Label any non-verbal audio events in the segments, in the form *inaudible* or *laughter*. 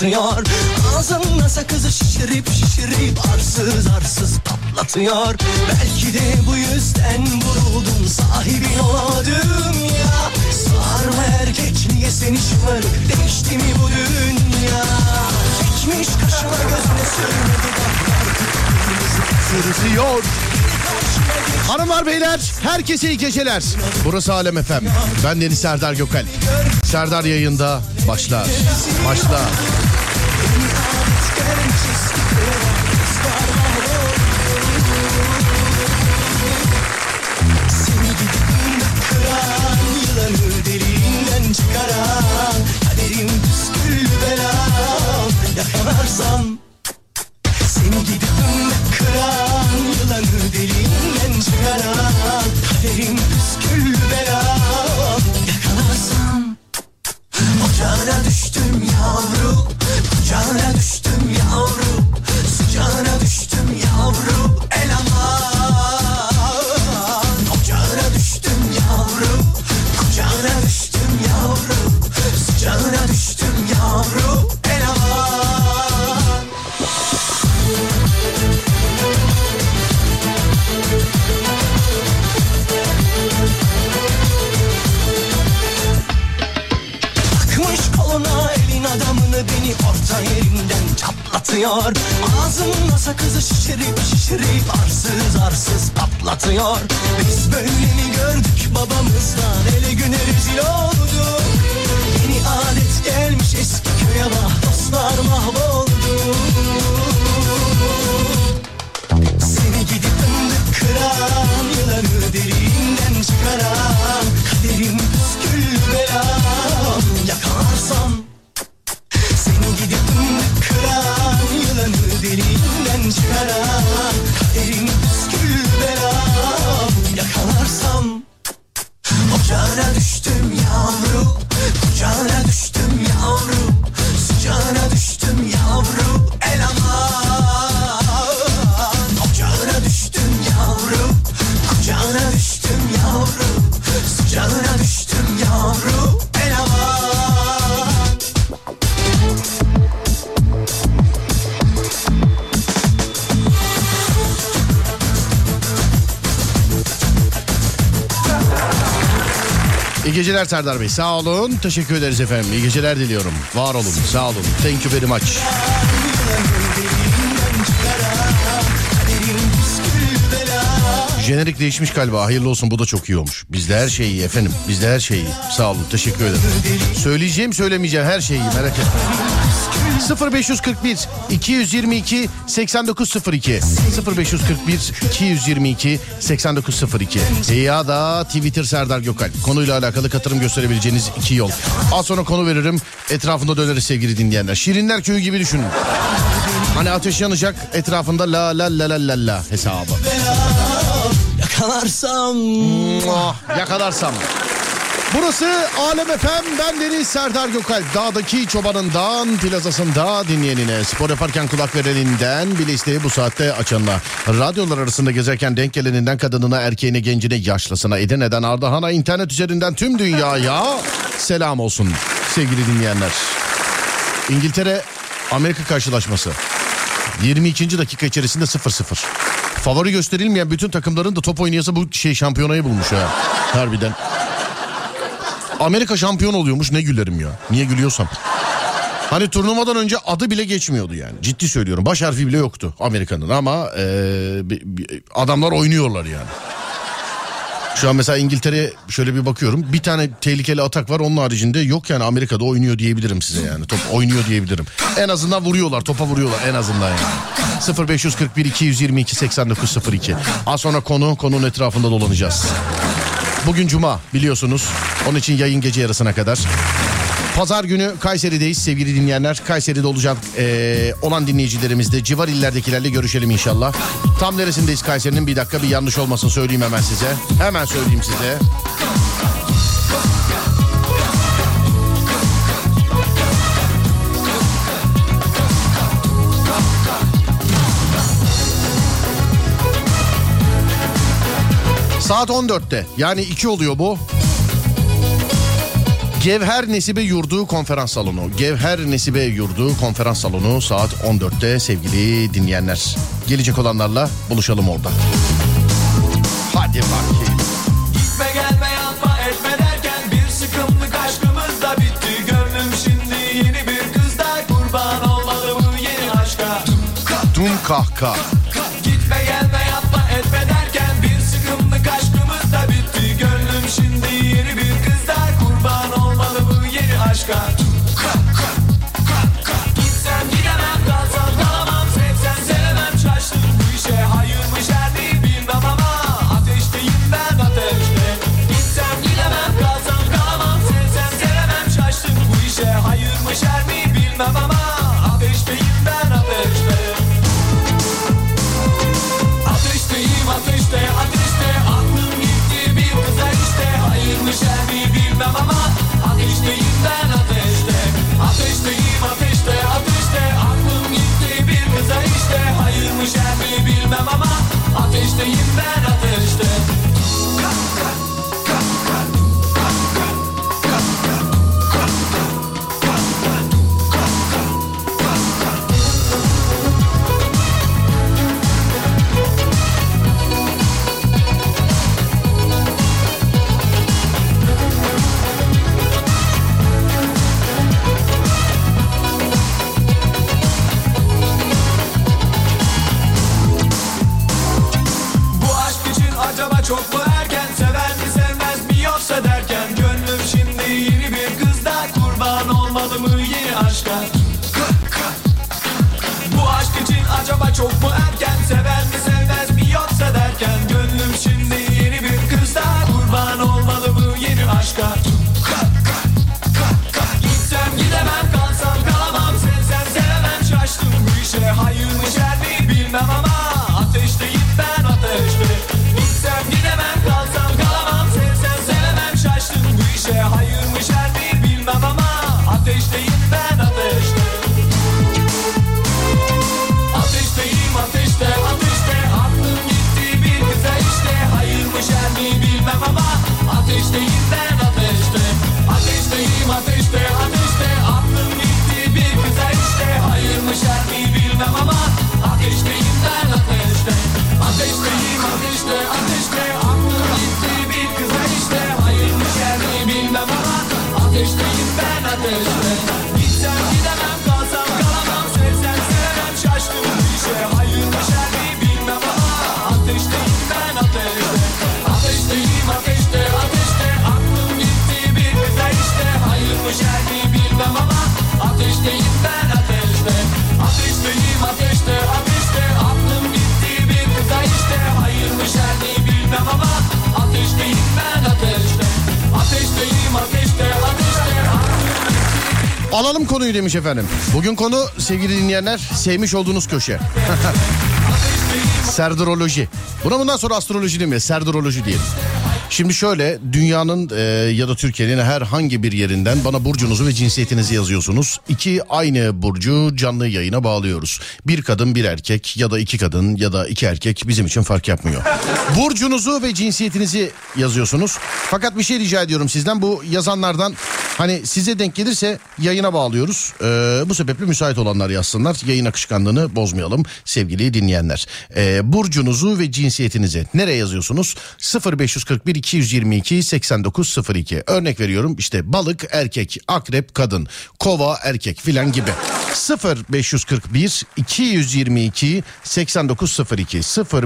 çatlatıyor Ağzımla sakızı şişirip şişirip arsız arsız patlatıyor Belki de bu yüzden vuruldum sahibin olamadım ya Sarma erkekliğe seni şımarık değişti mi bu dünya Çekmiş kaşına gözüne sürme dudaklar Sırıtıyor. Hanımlar beyler herkese iyi geceler. Burası Alem Efem. Ben Deniz Serdar Gökal. Serdar yayında başlar. Başlar. Çıkaran Kaderim püskül belam yakalarsam İyi geceler Serdar Bey. Sağ olun. Teşekkür ederiz efendim. İyi geceler diliyorum. Var olun. Sağ olun. Thank you very much. Jenerik değişmiş galiba. Hayırlı olsun. Bu da çok iyi olmuş. Bizde her şey iyi efendim. Bizde her şey iyi. Sağ olun. Teşekkür ederim. Söyleyeceğim söylemeyeceğim her şey iyi. Merak etme. 0541 222 8902 0541 222 8902 ya da Twitter Serdar Gökal konuyla alakalı katılım gösterebileceğiniz iki yol. Az sonra konu veririm etrafında döneriz sevgili dinleyenler. Şirinler köyü gibi düşünün. Hani ateş yanacak etrafında la la la la la la hesabı. Yakalarsam Yakalarsam. Burası Alem Efem ben Deniz Serdar Gökalp Dağdaki çobanından plazasında dinleyenine Spor yaparken kulak vereninden bile isteği bu saatte açanına Radyolar arasında gezerken denk geleninden kadınına erkeğine gencine yaşlısına Edirne'den Ardahan'a internet üzerinden tüm dünyaya selam olsun sevgili dinleyenler İngiltere Amerika karşılaşması 22. dakika içerisinde 0-0 Favori gösterilmeyen bütün takımların da top oynayası bu şey şampiyonayı bulmuş ha. Harbiden. Amerika şampiyon oluyormuş ne gülerim ya. Niye gülüyorsam. Hani turnuvadan önce adı bile geçmiyordu yani. Ciddi söylüyorum. Baş harfi bile yoktu Amerika'nın ama bi- adamlar oynuyorlar yani. Şu an mesela İngiltere şöyle bir bakıyorum. Bir tane tehlikeli atak var. Onun haricinde yok yani Amerika'da oynuyor diyebilirim size yani. Top oynuyor diyebilirim. En azından vuruyorlar. Topa vuruyorlar en azından yani. 0541 222 8902. Az sonra konu konunun etrafında dolanacağız. Bugün cuma biliyorsunuz. Onun için yayın gece yarısına kadar. Pazar günü Kayseri'deyiz sevgili dinleyenler. Kayseri'de olacak eee, olan dinleyicilerimiz de civar illerdekilerle görüşelim inşallah. Tam neresindeyiz Kayseri'nin bir dakika bir yanlış olmasın söyleyeyim hemen size. Hemen söyleyeyim size. Saat 14'te yani 2 oluyor bu. Gevher Nesibe Yurdu konferans salonu. Gevher Nesibe Yurdu konferans salonu saat 14'te sevgili dinleyenler. Gelecek olanlarla buluşalım orada. Hadi bakayım. Gitme gelme yapma etme derken bir sıkımlık aşkımız da bitti. Gönlüm şimdi yeni bir kızda kurban olmalı bu yeni aşka. Dum kahka. Gitme yeni So you better demiş efendim. Bugün konu sevgili dinleyenler sevmiş olduğunuz köşe. *laughs* Serdaroloji. Buna bundan sonra astroloji demiyor. Serdaroloji diyelim. Şimdi şöyle dünyanın e, ya da Türkiye'nin herhangi bir yerinden bana burcunuzu ve cinsiyetinizi yazıyorsunuz. İki aynı burcu canlı yayına bağlıyoruz. Bir kadın bir erkek ya da iki kadın ya da iki erkek bizim için fark yapmıyor. Burcunuzu ve cinsiyetinizi yazıyorsunuz. Fakat bir şey rica ediyorum sizden bu yazanlardan hani size denk gelirse yayına bağlıyoruz. E, bu sebeple müsait olanlar yazsınlar. Yayın akışkanlığını bozmayalım sevgili dinleyenler. E, burcunuzu ve cinsiyetinizi nereye yazıyorsunuz? 0541 222 8902 örnek veriyorum işte balık erkek akrep kadın kova erkek filan gibi 0541 222 8902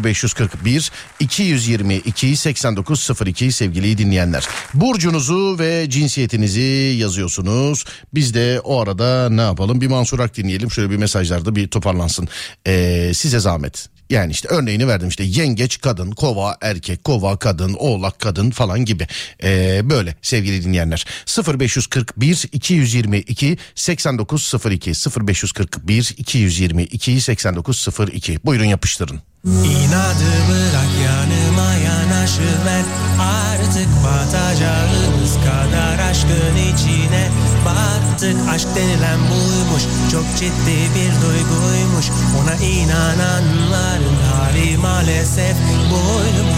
0541 222 8902 sevgili dinleyenler burcunuzu ve cinsiyetinizi yazıyorsunuz. Biz de o arada ne yapalım? Bir Mansur Ak dinleyelim. Şöyle bir mesajlarda bir toparlansın. Ee, size zahmet. Yani işte örneğini verdim işte. Yengeç kadın, kova erkek, kova kadın, oğlak kadın falan gibi. Ee, böyle sevgili dinleyenler. 0541 222 8902 0541 222 8902 buyurun yapıştırın. İnadı bırak yanıma yanaşıver Artık batacağımız kadar aşkın içine Battık. Aşk denilen buymuş Çok ciddi bir duyguymuş. Ona inananların hali maalesef buymuş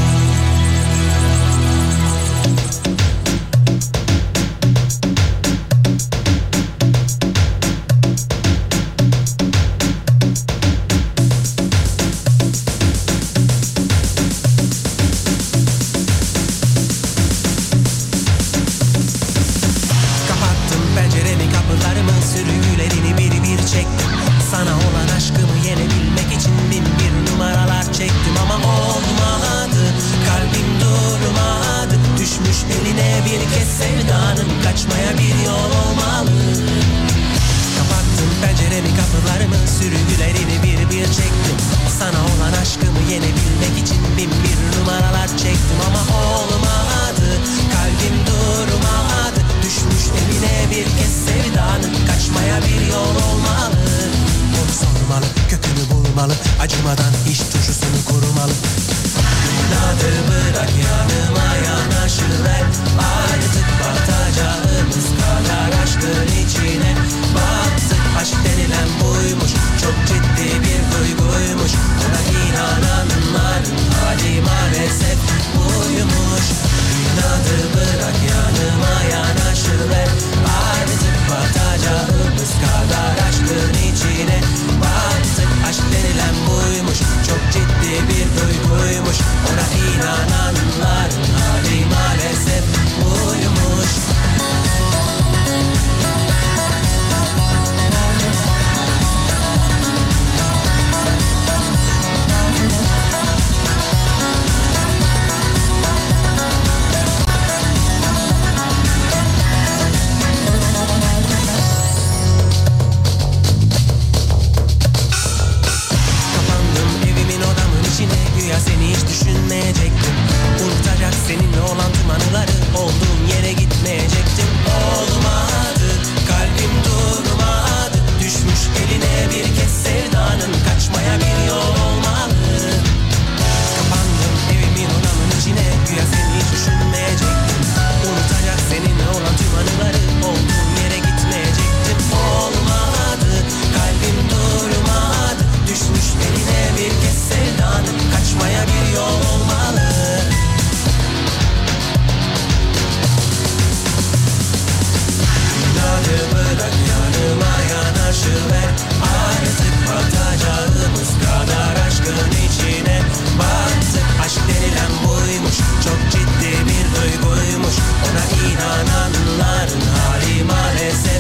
Artık batacağımız kadar aşkın içine Battık aşk buymuş Çok ciddi bir duyguymuş Ona inananların hali maalesef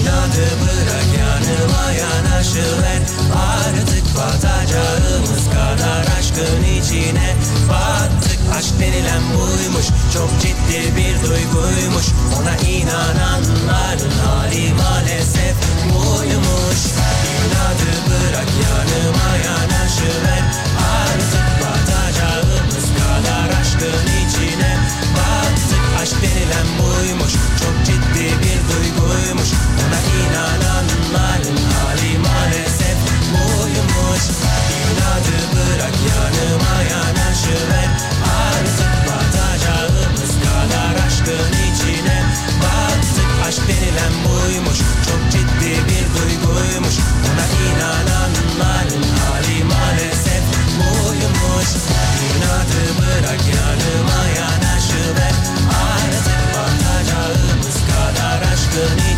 İnadı bırak yanıma yanaşıver Artık batacağımız kadar aşkın içine Battık. Aşk denilen buymuş Çok ciddi bir duyguymuş. Ona inananların hali maalesef buymuş. İnadı bırak yanıma yanaşıver Artık batacağımız kadar aşkın içine aşk denilen buymuş. Çok ciddi bir duyguymuş. Ona inananların hali maalesef buymuş. İnadı bırak yanıma yanaşıver Artık batacağımız kadar aşkın içine Battık. Aşk denilen buymuş. Çok ciddi bir duyguymuş. Ona inananların hali maalesef buymuş. İnadı bırak yanıma kadar aşkın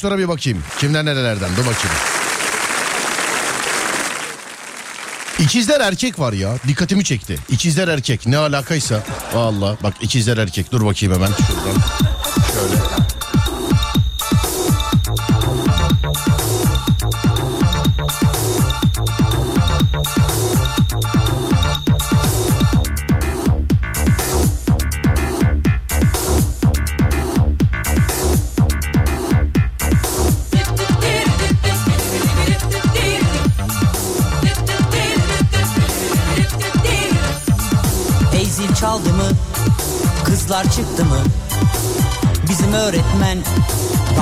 Burçlara bir bakayım. Kimler nerelerden dur bakayım. İkizler erkek var ya dikkatimi çekti. İkizler erkek ne alakaysa. Valla bak ikizler erkek dur bakayım hemen şuradan.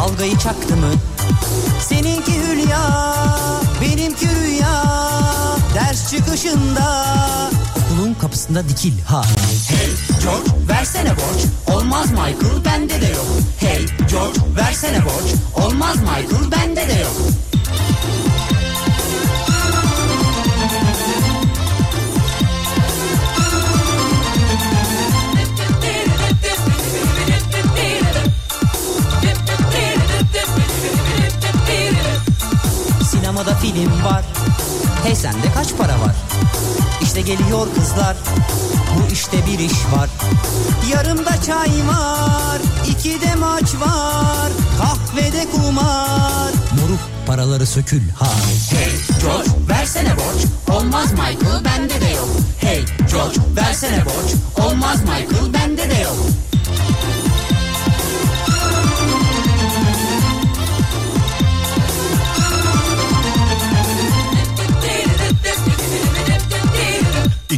Dalgayı çaktı mı? Seninki hülya, benimki rüya. Ders çıkışında okulun kapısında dikil ha. Hey George versene borç. Olmaz Michael bende de yok. Hey George versene borç. Olmaz Michael bende de yok. Sinemada film var. Hey sende kaç para var? İşte geliyor kızlar. Bu işte bir iş var. Yarımda çay var. iki de maç var. Kahvede kumar. Moruk paraları sökül ha. Hey George versene borç. Olmaz Michael bende de yok. Hey George versene borç. Olmaz Michael bende de yok.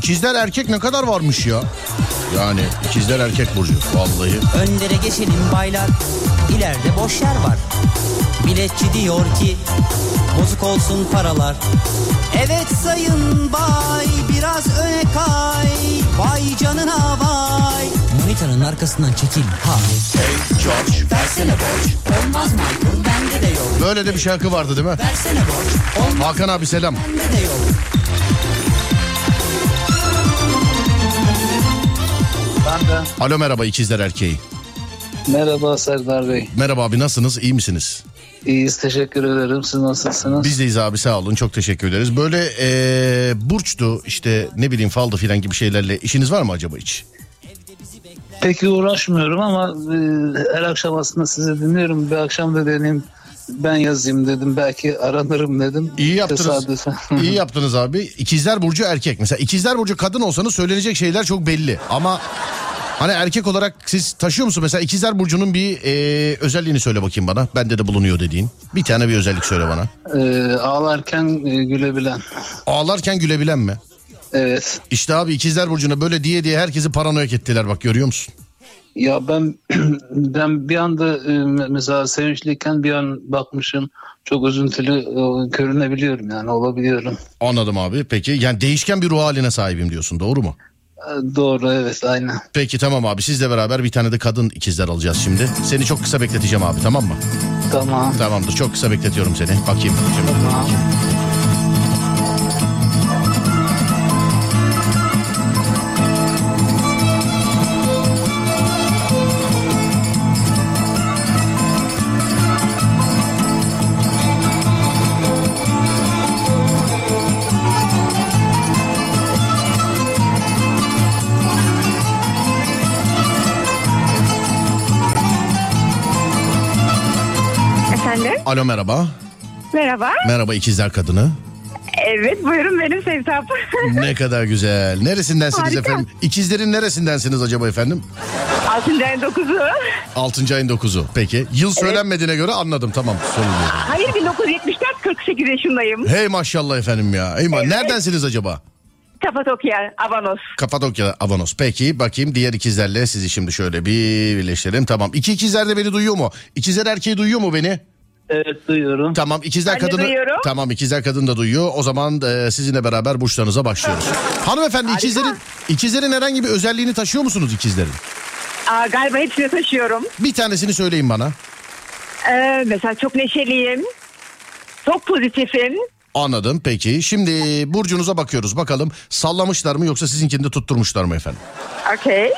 İkizler erkek ne kadar varmış ya? Yani ikizler erkek burcu vallahi. Önlere geçelim baylar. İleride boş yer var. Biletçi diyor ki bozuk olsun paralar. Evet sayın bay biraz öne kay. Vay canına vay. Monitörün arkasından çekil ha. Hey George versene borç. Olmaz Michael bende de yok. Böyle de bir şarkı vardı değil mi? Versene borç. Olmaz Hakan abi selam. bende de yok. Alo merhaba ikizler erkeği. Merhaba Serdar Bey. Merhaba abi nasılsınız iyi misiniz? İyiyiz teşekkür ederim. Siz nasılsınız? Biz deyiz abi sağ olun çok teşekkür ederiz. Böyle eee, burçtu işte ne bileyim faldı filan gibi şeylerle işiniz var mı acaba hiç? Peki uğraşmıyorum ama e, her akşam aslında sizi dinliyorum. Bir akşam da deneyim ben yazayım dedim. Belki aranırım dedim. İyi yaptınız. Tesadüfen. *laughs* İyi yaptınız abi. İkizler burcu erkek. Mesela ikizler burcu kadın olsanız söylenecek şeyler çok belli. Ama hani erkek olarak siz taşıyor musun? Mesela ikizler burcunun bir eee, özelliğini söyle bakayım bana. Bende de bulunuyor dediğin. Bir tane bir özellik söyle bana. E, ağlarken e, gülebilen. Ağlarken gülebilen mi? Evet. İşte abi ikizler burcuna böyle diye diye herkesi paranoyak ettiler bak görüyor musun? Ya ben *clears throat* ben bir anda e, mesela sevinçliyken bir an bakmışım çok üzüntülü e, görünebiliyorum yani olabiliyorum. Anladım abi. Peki yani değişken bir ruh haline sahibim diyorsun doğru mu? E, Doğru evet aynen. Peki tamam abi sizle beraber bir tane de kadın ikizler alacağız şimdi. Seni çok kısa bekleteceğim abi tamam mı? Tamam. Tamamdır çok kısa bekletiyorum seni. Bakayım. Şimdi. Tamam. Efendim? Alo merhaba. Merhaba. Merhaba ikizler kadını. Evet buyurun benim Sevtap. Ne kadar güzel. Neresindensiniz Harika. efendim? İkizlerin neresindensiniz acaba efendim? Altıncı ayın dokuzu. 6. ayın 9'u. Peki. Yıl söylenmediğine göre anladım tamam. Sorun yok. Hayır 1974 48 yaşındayım. Hey maşallah efendim ya. Hey, ma- Neredensiniz acaba? Kapadokya, Avanos. Kapadokya, Avanos. Peki bakayım diğer ikizlerle sizi şimdi şöyle bir birleştirelim. Tamam. İki ikizler de beni duyuyor mu? İkizler erkeği duyuyor mu beni? Evet duyuyorum. Tamam ikizler Ben kadını duyuyorum. tamam ikizler kadın da duyuyor. O zaman e, sizinle beraber burçlarınıza başlıyoruz. *laughs* Hanımefendi Harika. ikizlerin ikizlerin herhangi bir özelliğini taşıyor musunuz ikizlerin? Aa, galiba hepsini taşıyorum. Bir tanesini söyleyin bana. Ee, mesela çok neşeliyim. Çok pozitifim. Anladım peki. Şimdi burcunuza bakıyoruz. Bakalım sallamışlar mı yoksa sizinkini de tutturmuşlar mı efendim? Okey.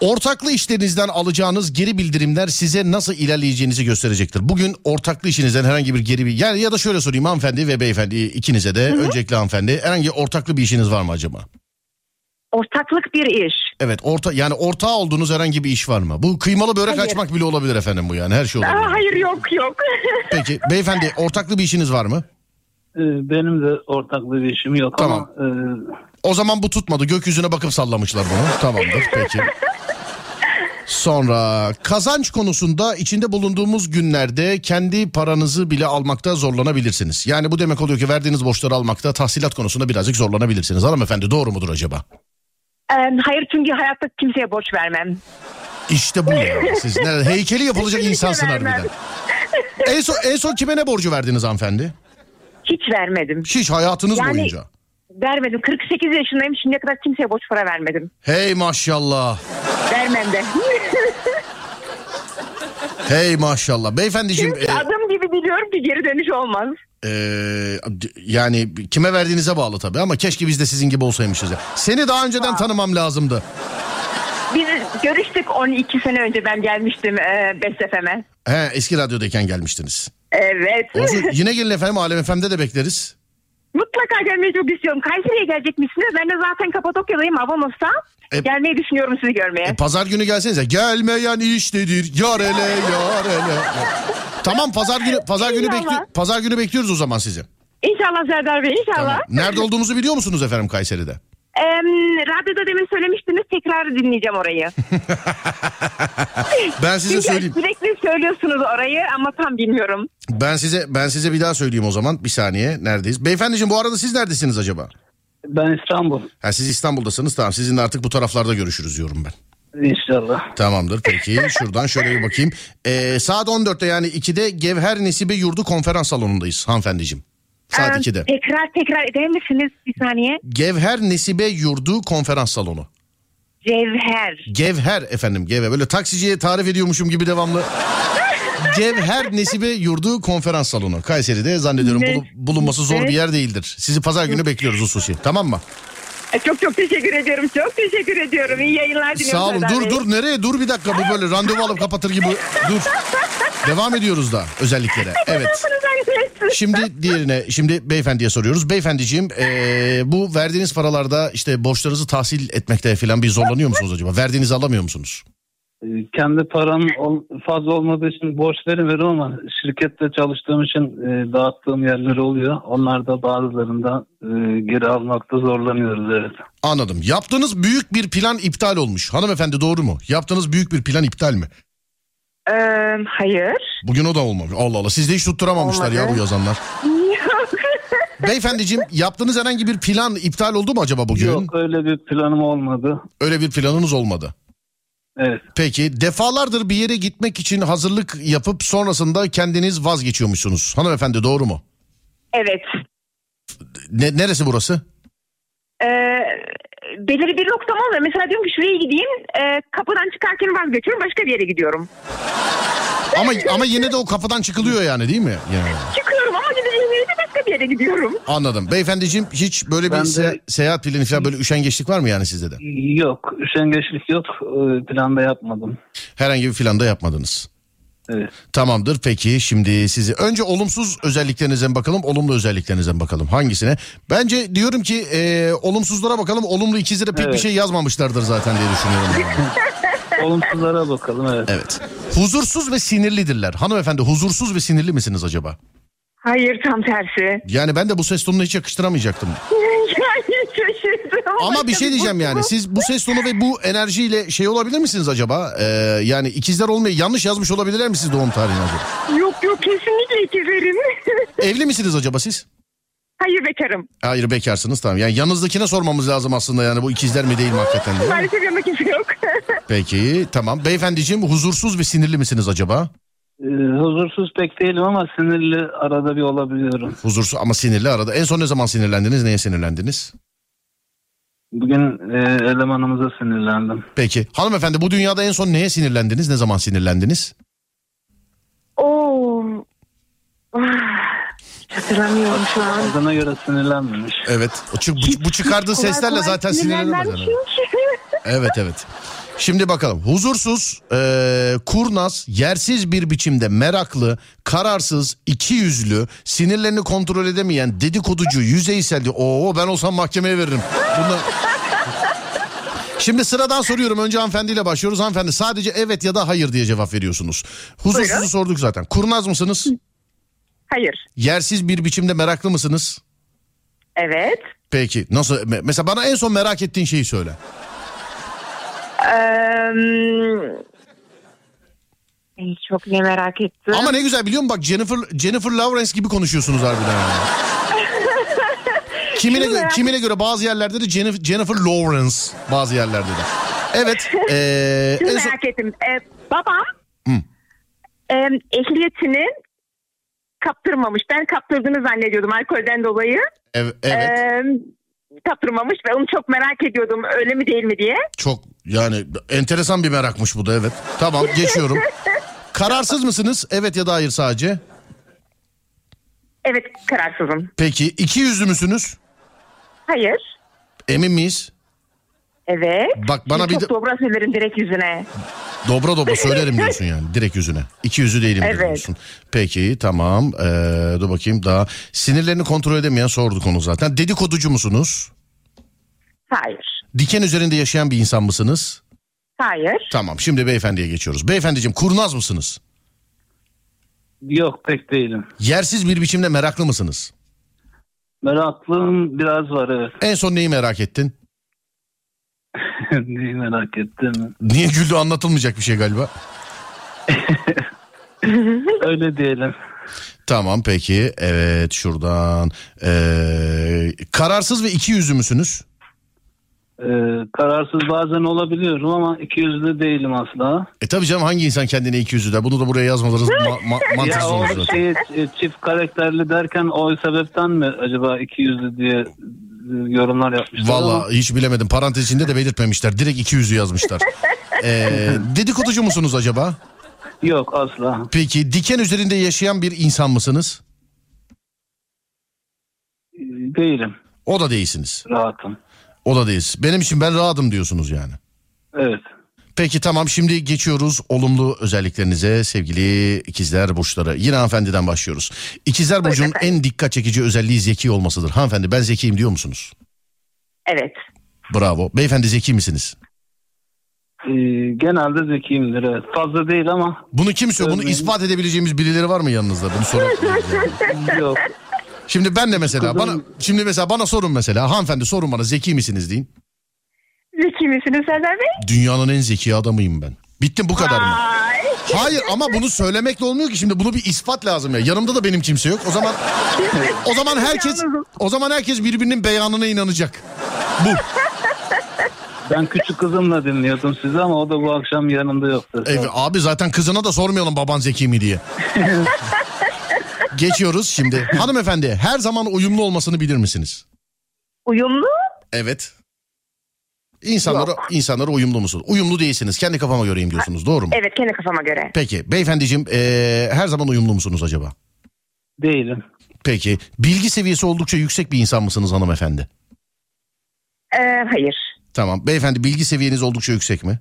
Ortaklı işlerinizden alacağınız geri bildirimler size nasıl ilerleyeceğinizi gösterecektir. Bugün ortaklı işinizden herhangi bir geri bir yani ya da şöyle sorayım hanımefendi ve beyefendi ikinize de öncelikle hanımefendi herhangi ortaklı bir işiniz var mı acaba? Ortaklık bir iş. Evet orta yani ortağı olduğunuz herhangi bir iş var mı? Bu kıymalı börek Hayır. açmak bile olabilir efendim bu yani her şey olabilir. Aa, hayır yok yok. *laughs* Peki beyefendi ortaklı bir işiniz var mı? Ee, benim de ortaklı bir işim yok Tamam. ama e, O zaman bu tutmadı. Gökyüzüne bakıp sallamışlar bunu. Tamamdır peki. *laughs* Sonra kazanç konusunda içinde bulunduğumuz günlerde kendi paranızı bile almakta zorlanabilirsiniz. Yani bu demek oluyor ki verdiğiniz borçları almakta tahsilat konusunda birazcık zorlanabilirsiniz. Hanımefendi doğru mudur acaba? Hayır çünkü hayatta kimseye borç vermem. İşte bu ya. Siz nerede? *laughs* Heykeli yapılacak Kesinlikle insansın harbiden. En son, en son kime ne borcu verdiniz hanımefendi? Hiç vermedim. Hiç hayatınız Yani- boyunca. Vermedim. 48 yaşındayım. Şimdiye kadar kimseye borç para vermedim. Hey maşallah. Vermem de. *laughs* Hey maşallah. Beyefendiciğim Çünkü e, adım gibi biliyorum ki geri dönüş olmaz. e, yani kime verdiğinize bağlı tabii ama keşke biz de sizin gibi olsaymışız. ya. Seni daha önceden tanımam lazımdı. Biz görüştük 12 sene önce ben gelmiştim e, Best FM'e. He eski radyodayken gelmiştiniz. Evet. Olsun, *laughs* yine gelin efendim Alem FM'de de bekleriz. Mutlaka gelmeyi çok istiyorum. Kayseri'ye gelecekmişsiniz. Ben de zaten Kapadokya'dayım Avanos'ta. E- Gelmeyi düşünüyorum sizi görmeye. E, pazar günü gelsenize. Gelmeyen iştedir. Yar ele yar ele. Tamam pazar günü pazar günü İnşallah. pazar günü bekliyoruz o zaman sizi. İnşallah Serdar Bey inşallah. Tamam. Nerede olduğumuzu biliyor musunuz efendim Kayseri'de? Em, radyoda demin söylemiştiniz tekrar dinleyeceğim orayı. *laughs* Ben size Çünkü söyleyeyim. sürekli söylüyorsunuz orayı ama tam bilmiyorum. Ben size ben size bir daha söyleyeyim o zaman. Bir saniye. Neredeyiz? Beyefendiciğim bu arada siz neredesiniz acaba? ben İstanbul Ha siz İstanbul'dasınız. Tamam sizinle artık bu taraflarda görüşürüz diyorum ben. inşallah. Tamamdır peki. *laughs* Şuradan şöyle bir bakayım. Ee, saat 14'te yani 2'de Gevher Nesibe Yurdu konferans salonundayız hanımefendiciğim. Saat Em, 2'de. Tekrar tekrar eder misiniz bir saniye? Gevher Nesibe Yurdu konferans salonu. Cevher. Gevher efendim Gevher. Böyle taksiciye tarif ediyormuşum gibi devamlı. *laughs* Gevher Nesibe Yurdu konferans salonu. Kayseri'de zannediyorum Ne- bulu- bulunması zor bir yer değildir. Sizi pazar günü bekliyoruz hususi. Tamam mı? Çok çok teşekkür ediyorum. Çok teşekkür ediyorum. İyi yayınlar diliyorum. Sağ olun. Dur Bey. dur nereye? Dur bir dakika. Bu böyle randevu alıp kapatır gibi. Dur. Devam ediyoruz da özelliklere. Evet. Şimdi diğerine şimdi beyefendiye soruyoruz. Beyefendiciğim eee, bu verdiğiniz paralarda işte borçlarınızı tahsil etmekte falan bir zorlanıyor musunuz acaba? Verdiğinizi alamıyor musunuz? Ee, Kendi param fazla olmadığı için borç veremiyorum ama şirkette çalıştığım için e, dağıttığım yerler oluyor. Onlar da bazılarında e, geri almakta zorlanıyoruz evet. Anladım. Yaptığınız büyük bir plan iptal olmuş. Hanımefendi doğru mu? Yaptığınız büyük bir plan iptal mi? Ee, hayır. Bugün o da olmamış. Allah Allah. Siz de hiç tutturamamışlar ya Olmadı. bu yazanlar. Yok. *laughs* Beyefendiciğim yaptığınız herhangi bir plan iptal oldu mu acaba bugün? Yok öyle bir planım olmadı. Öyle bir planınız olmadı. Evet. Peki defalardır bir yere gitmek için hazırlık yapıp sonrasında kendiniz vazgeçiyormuşsunuz. Hanımefendi doğru mu? evet. Ne, neresi burası? Ee, belirli bir noktam olmuyor. Mesela diyorum ki şuraya gideyim. e, kapıdan çıkarken vazgeçiyorum. Başka bir yere gidiyorum. Ama ama yine de o kapıdan çıkılıyor yani değil mi? Yani. Çıkıyorum yere de başka bir yere gidiyorum. Anladım. Beyefendiciğim hiç böyle bir Ben de- se- seyahat planı falan böyle üşengeçlik var mı yani sizde de? Yok üşengeçlik yok e, planda yapmadım. Herhangi bir planda yapmadınız. Evet. Tamamdır peki şimdi sizi önce olumsuz özelliklerinize bakalım olumlu özelliklerinize bakalım hangisine? Bence diyorum ki e, olumsuzlara bakalım olumlu ikizlere pek bir Evet. şey yazmamışlardır zaten diye düşünüyorum. *laughs* Olumsuzlara bakalım evet. evet. Huzursuz ve sinirlidirler. Hanımefendi huzursuz ve sinirli misiniz acaba? Hayır tam tersi. Yani ben de bu ses tonunu hiç yakıştıramayacaktım. *laughs* yani şaşırdım. Ama bir şey diyeceğim yani siz bu ses tonu ve bu enerjiyle şey olabilir misiniz acaba? Ee, yani ikizler olmayı yanlış yazmış olabilirler mi siz doğum tarihini acaba? Yok yok kesinlikle ikizlerim. *laughs* Evli misiniz acaba siz? Hayır bekarım. Hayır bekarsınız tamam. Yani yanınızdakine sormamız lazım aslında yani bu ikizler mi değil mi hakikaten. Maalesef yanında kimse yok. *laughs* Peki tamam. Beyefendiciğim huzursuz ve sinirli misiniz acaba? E, huzursuz pek değilim ama sinirli arada bir olabiliyorum. Huzursuz ama sinirli arada. En son ne zaman sinirlendiniz? Neye sinirlendiniz? Bugün e, elemanımıza sinirlendim. Peki. Hanımefendi bu dünyada en son neye sinirlendiniz? Ne zaman sinirlendiniz? Oo. Hatırlamıyorum şu an. Adına göre sinirlenmemiş. Evet. O çı- bu, bu çıkardığı seslerle zaten yani. çünkü. Evet evet. Şimdi bakalım. Huzursuz, eee, kurnaz, yersiz bir biçimde meraklı, kararsız, iki yüzlü, sinirlerini kontrol edemeyen, dedikoducu, yüzeysel. Oo ben olsam mahkemeye veririm. Bunlar... Şimdi sıradan soruyorum. Önce hanımefendiyle başlıyoruz. Hanımefendi sadece evet ya da hayır diye cevap veriyorsunuz. Huzursuzu Buyurun. sorduk zaten. Kurnaz mısınız? Hayır. Yersiz bir biçimde meraklı mısınız? Evet. Peki nasıl? me- Mesela bana en son merak ettiğin şeyi söyle. Ee, çok ne merak ettim. Ama ne güzel biliyor musun? Bak Jennifer Jennifer Lawrence gibi konuşuyorsunuz harbiden. yani. *laughs* kimine, göre, merak kimine göre bazı yerlerde de Jennifer, Jennifer Lawrence bazı yerlerde de. Evet. *laughs* eee, Şunu en son- merak ettim. Ee, babam Hı. e, ehliyetini kaptırmamış. Ben kaptırdığını zannediyordum alkolden dolayı. ev- evet. Ee, kaptırmamış ve onu çok merak ediyordum öyle mi değil mi diye. Çok yani enteresan bir merakmış bu da evet. Tamam geçiyorum. Kararsız mısınız? Evet ya da hayır sadece. Evet kararsızım. Peki iki yüzlü müsünüz? Hayır. Emin miyiz? Evet. Bak bana Çok bir de- dobra söylerim direkt yüzüne. Dobra dobra söylerim diyorsun yani direkt yüzüne. İki yüzü değilim Evet. diyorsun. Peki tamam ee, dur bakayım daha. Sinirlerini kontrol edemeyen sorduk onu zaten. Dedikoducu musunuz? Hayır. Diken üzerinde yaşayan bir insan mısınız? Hayır. Tamam şimdi beyefendiye geçiyoruz. Beyefendiciğim kurnaz mısınız? Yok pek değilim. Yersiz bir biçimde meraklı mısınız? Meraklığım biraz var evet. En son neyi merak ettin? *laughs* Neyi merak ettim. Niye güldü anlatılmayacak bir şey galiba. *laughs* Öyle diyelim. Tamam peki evet şuradan. Ee, kararsız ve iki yüzlü müsünüz? Ee, kararsız bazen olabiliyorum ama iki yüzlü değilim asla. E tabii canım hangi insan kendine iki yüzlü der? Bunu da buraya yazmalarınız ma- ma- mantıksız *laughs* Ya o olur zaten. şeyi e, çift karakterli derken o sebepten mi acaba iki yüzlü diye yorumlar yapmışlar ama Valla hiç bilemedim. Parantez içinde de belirtmemişler. Direkt iki yüzlü yazmışlar. *laughs* Ee, dedikoducu musunuz acaba? yok asla. Peki diken üzerinde yaşayan bir insan mısınız? Değilim. O da değilsiniz. Rahatım. O da değiliz. Benim için ben rahatım diyorsunuz yani. Evet. Peki tamam şimdi geçiyoruz olumlu özelliklerinize sevgili ikizler burçları. Yine hanımefendiden başlıyoruz. İkizler burcunun en dikkat çekici özelliği zeki olmasıdır. Hanımefendi ben zekiyim diyor musunuz? Evet. Bravo. Beyefendi zeki misiniz? E, genelde zekiyimdir. Evet. Fazla değil ama Bunu kim söylüyor? Bunu ispat edebileceğimiz birileri var mı yanınızda? Bunu sorabiliriz. *laughs* yok. Şimdi ben de mesela Kızım- bana şimdi mesela bana sorun mesela hanımefendi sorun bana zeki misiniz deyin. Zeki misiniz Serdar Bey? Dünyanın en zeki adamıyım ben. Bittim bu kadar mı? Ay. Hayır ama bunu söylemekle olmuyor ki şimdi bunu bir ispat lazım ya. Yanımda da benim kimse yok. O zaman o zaman herkes o zaman herkes birbirinin beyanına inanacak. Bu. Ben küçük kızımla dinliyordum sizi ama o da bu akşam yanımda yoktu. Evet, abi zaten kızına da sormayalım baban zeki mi diye. *laughs* Geçiyoruz şimdi. Hanımefendi her zaman uyumlu olmasını bilir misiniz? Uyumlu? Evet. İnsanlara, insanlara uyumlu musunuz? Uyumlu değilsiniz. Kendi kafama göreyim diyorsunuz. Doğru mu? Evet kendi kafama göre. Peki beyefendiciğim eee, her zaman uyumlu musunuz acaba? Değilim. Peki bilgi seviyesi oldukça yüksek bir insan mısınız hanımefendi? Ee, hayır. Tamam. Beyefendi bilgi seviyeniz oldukça yüksek mi?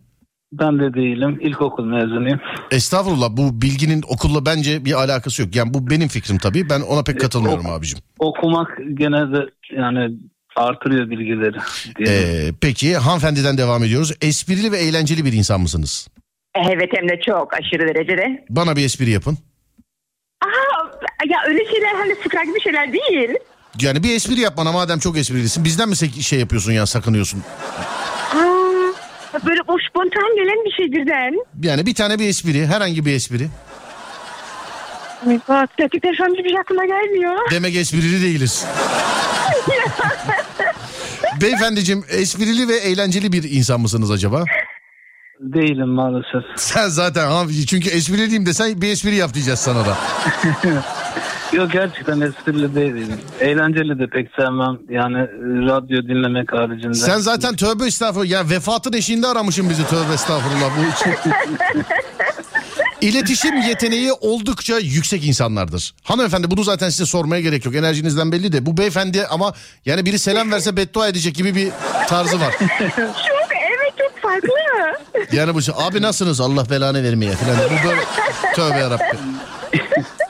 Ben de değilim. İlkokul mezunuyum. Estağfurullah bu bilginin okulla bence bir alakası yok. Yani bu benim fikrim tabii. Ben ona pek katılmıyorum abicim. Okumak gene de yani artırıyor bilgileri. *laughs* Ee, peki hanımefendiden devam ediyoruz. Esprili ve eğlenceli bir insan mısınız? Evet hem de çok aşırı derecede. Bana bir espri yapın. Aa, ya öyle şeyler hani fıkra gibi şeyler değil. Yani bir espri yap bana madem çok esprilisin. Bizden mi şey yapıyorsun ya sakınıyorsun? Aa, böyle o spontan gelen bir şey birden. Yani bir tane bir espri herhangi bir espri. Bak gerçekten şu an hiçbir şey aklıma gelmiyor. Demek esprili değiliz. *laughs* Beyefendiciğim esprili ve eğlenceli bir insan mısınız acaba? Değilim maalesef. Sen zaten abi çünkü espriliyim desen bir espri yap diyeceğiz sana da. *laughs* Yok gerçekten esprili değilim. Eğlenceli de pek sevmem. Yani e, radyo dinlemek haricinde. Sen zaten tövbe estağfurullah ya vefatın eşiğinde aramışsın bizi tövbe estağfurullah. Bu *laughs* İletişim yeteneği oldukça yüksek insanlardır. Hanımefendi bunu zaten size sormaya gerek yok. Enerjinizden belli de. Bu beyefendi ama yani biri selam verse beddua edecek gibi bir tarzı var. *laughs* Çok evet çok farklı. Yani bu şey, abi nasılsınız Allah belanı vermeye falan. Bu böyle tövbe yarabbim.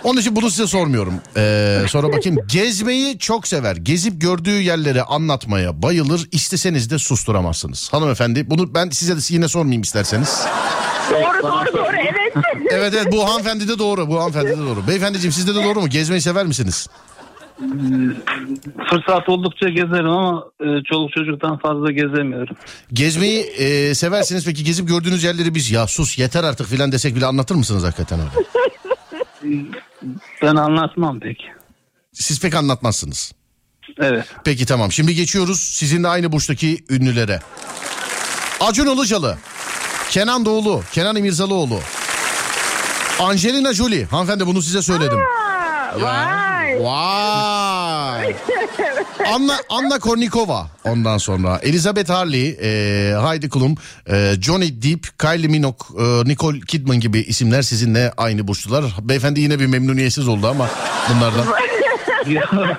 Onun için bunu size sormuyorum. Ee, sonra bakayım. Gezmeyi çok sever. Gezip gördüğü yerleri anlatmaya bayılır. İsteseniz de susturamazsınız. Hanımefendi bunu ben size de yine sormayayım isterseniz. doğru doğru doğru evet. *laughs* Evet evet bu hanımefendi de doğru. Bu hanımefendi de doğru. Beyefendiciğim sizde de doğru mu? Gezmeyi sever misiniz? Fırsat oldukça gezerim ama e, çoluk çocuktan fazla gezemiyorum. Gezmeyi e, seversiniz peki gezip gördüğünüz yerleri biz ya sus yeter artık filan desek bile anlatır mısınız hakikaten öyle? Ben anlatmam pek. Siz pek anlatmazsınız. Evet. Peki tamam şimdi geçiyoruz sizinle aynı burçtaki ünlülere. Acun Ilıcalı, Kenan Doğulu, Kenan İmirzalıoğlu, Angelina Jolie. Hanımefendi bunu size söyledim. Aa, Vay. Vay. *laughs* Anna, Anna Kornikova ondan sonra Elizabeth Harley, e, Heidi Klum, e, Johnny Depp, Kylie Minogue, e, Nicole Kidman gibi isimler sizinle aynı burçlular. Beyefendi yine bir memnuniyetsiz oldu ama bunlardan. *laughs*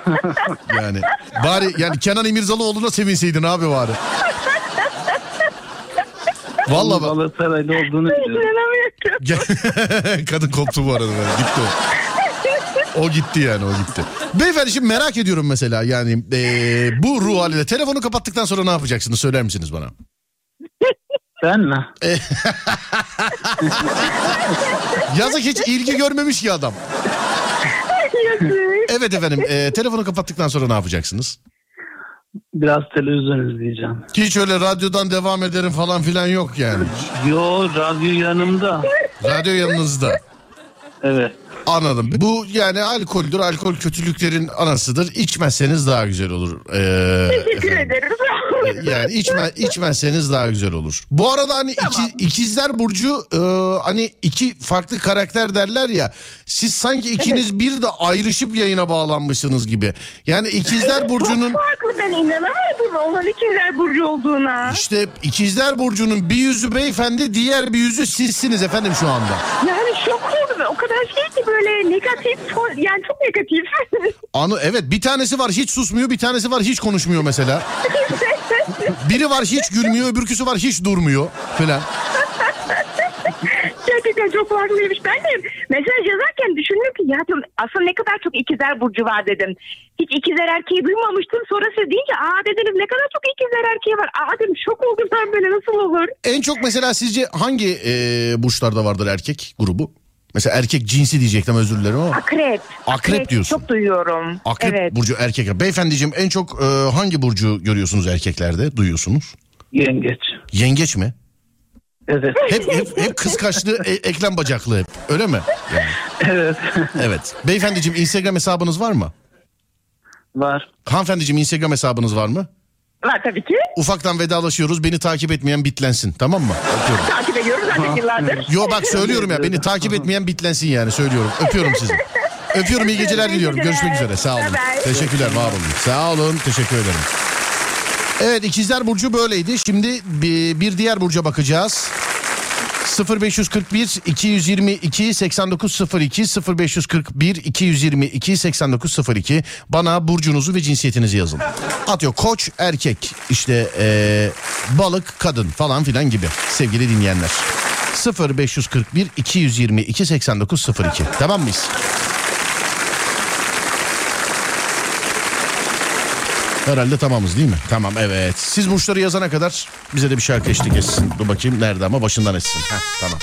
yani bari yani Kenan İmirzalıoğlu'na sevinseydin abi bari. Vallahi bak. Galatasaraylı olduğunu biliyorum. *laughs* Kadın koptu bu arada. Gitti o. O gitti yani o gitti. Beyefendi şimdi merak ediyorum mesela yani eee, bu ruh haliyle telefonu kapattıktan sonra ne yapacaksınız söyler misiniz bana? Ben mi? *laughs* Yazık hiç ilgi görmemiş ki adam. Evet efendim eee, telefonu kapattıktan sonra ne yapacaksınız? Biraz televizyon izleyeceğim. Hiç öyle radyodan devam ederim falan filan yok yani. Yo radyo yanımda. Radyo yanınızda. Evet. Anladım. Bu yani alkoldür. Alkol kötülüklerin anasıdır. İçmezseniz daha güzel olur. Ee, Teşekkür efendim. ederiz. Yani içme, içmezseniz daha güzel olur. Bu arada hani iki, ikizler burcu e, hani iki farklı karakter derler ya. Siz sanki ikiniz bir de ayrışıp yayına bağlanmışsınız gibi. Yani ikizler burcunun Çok farklı ben inanamadım onun ikizler burcu olduğuna. işte ikizler burcunun bir yüzü beyefendi diğer bir yüzü sizsiniz efendim şu anda. Yani şok kadar şey ki böyle negatif. Yani çok negatif. *laughs* Anı evet bir tanesi var hiç susmuyor bir tanesi var hiç konuşmuyor mesela. *laughs* Biri var hiç gülmüyor öbürküsü var hiç durmuyor falan. Gerçekten çok farklıymış. Ben de mesaj yazarken düşündüm ki ya diyorum, aslında ne kadar çok ikizler burcu var dedim. Hiç ikizler erkeği duymamıştım. Sonra siz deyince aa dediniz ne kadar çok ikizler erkeği var. Aa dedim şok oldum ben böyle nasıl olur? En çok mesela sizce hangi e, burçlarda vardır erkek grubu? Mesela erkek cinsi diyecektim özür dilerim ama. Akrep. Akrep diyorsun. Çok duyuyorum. Akrep evet. burcu erkek. Beyefendiciğim en çok e, hangi burcu görüyorsunuz erkeklerde duyuyorsunuz? Yengeç. Yengeç mi? Evet. Hep hep, hep kıskaçlı e, eklem bacaklı hep öyle mi? Yani, Evet. evet. Beyefendiciğim Instagram hesabınız var mı? Var. Hanımefendiciğim Instagram hesabınız var mı? Var tabii ki. Ufaktan vedalaşıyoruz. Beni takip etmeyen bitlensin. Tamam mı? Öpüyorum. Takip ediyoruz zaten yıllardır. Yo bak söylüyorum ya. Beni takip etmeyen bitlensin yani. Söylüyorum. Öpüyorum sizi. Öpüyorum iyi geceler diliyorum. Görüşmek üzere. Sağ olun. Bye bye. Teşekkürler var olun. Sağ olun. Teşekkür ederim. Evet ikizler burcu böyleydi. Şimdi bir, bir diğer burca bakacağız. 0541 222 8902 0541 222 8902 bana burcunuzu ve cinsiyetinizi yazın. Atıyor koç erkek işte eee, balık kadın falan filan gibi sevgili dinleyenler. 0541 222 8902 tamam mıyız? Herhalde tamamız değil mi? Tamam evet. Siz burçları yazana kadar bize de bir şarkı eşlik etsin. Dur bakayım nerede ama başından etsin. Heh, tamam.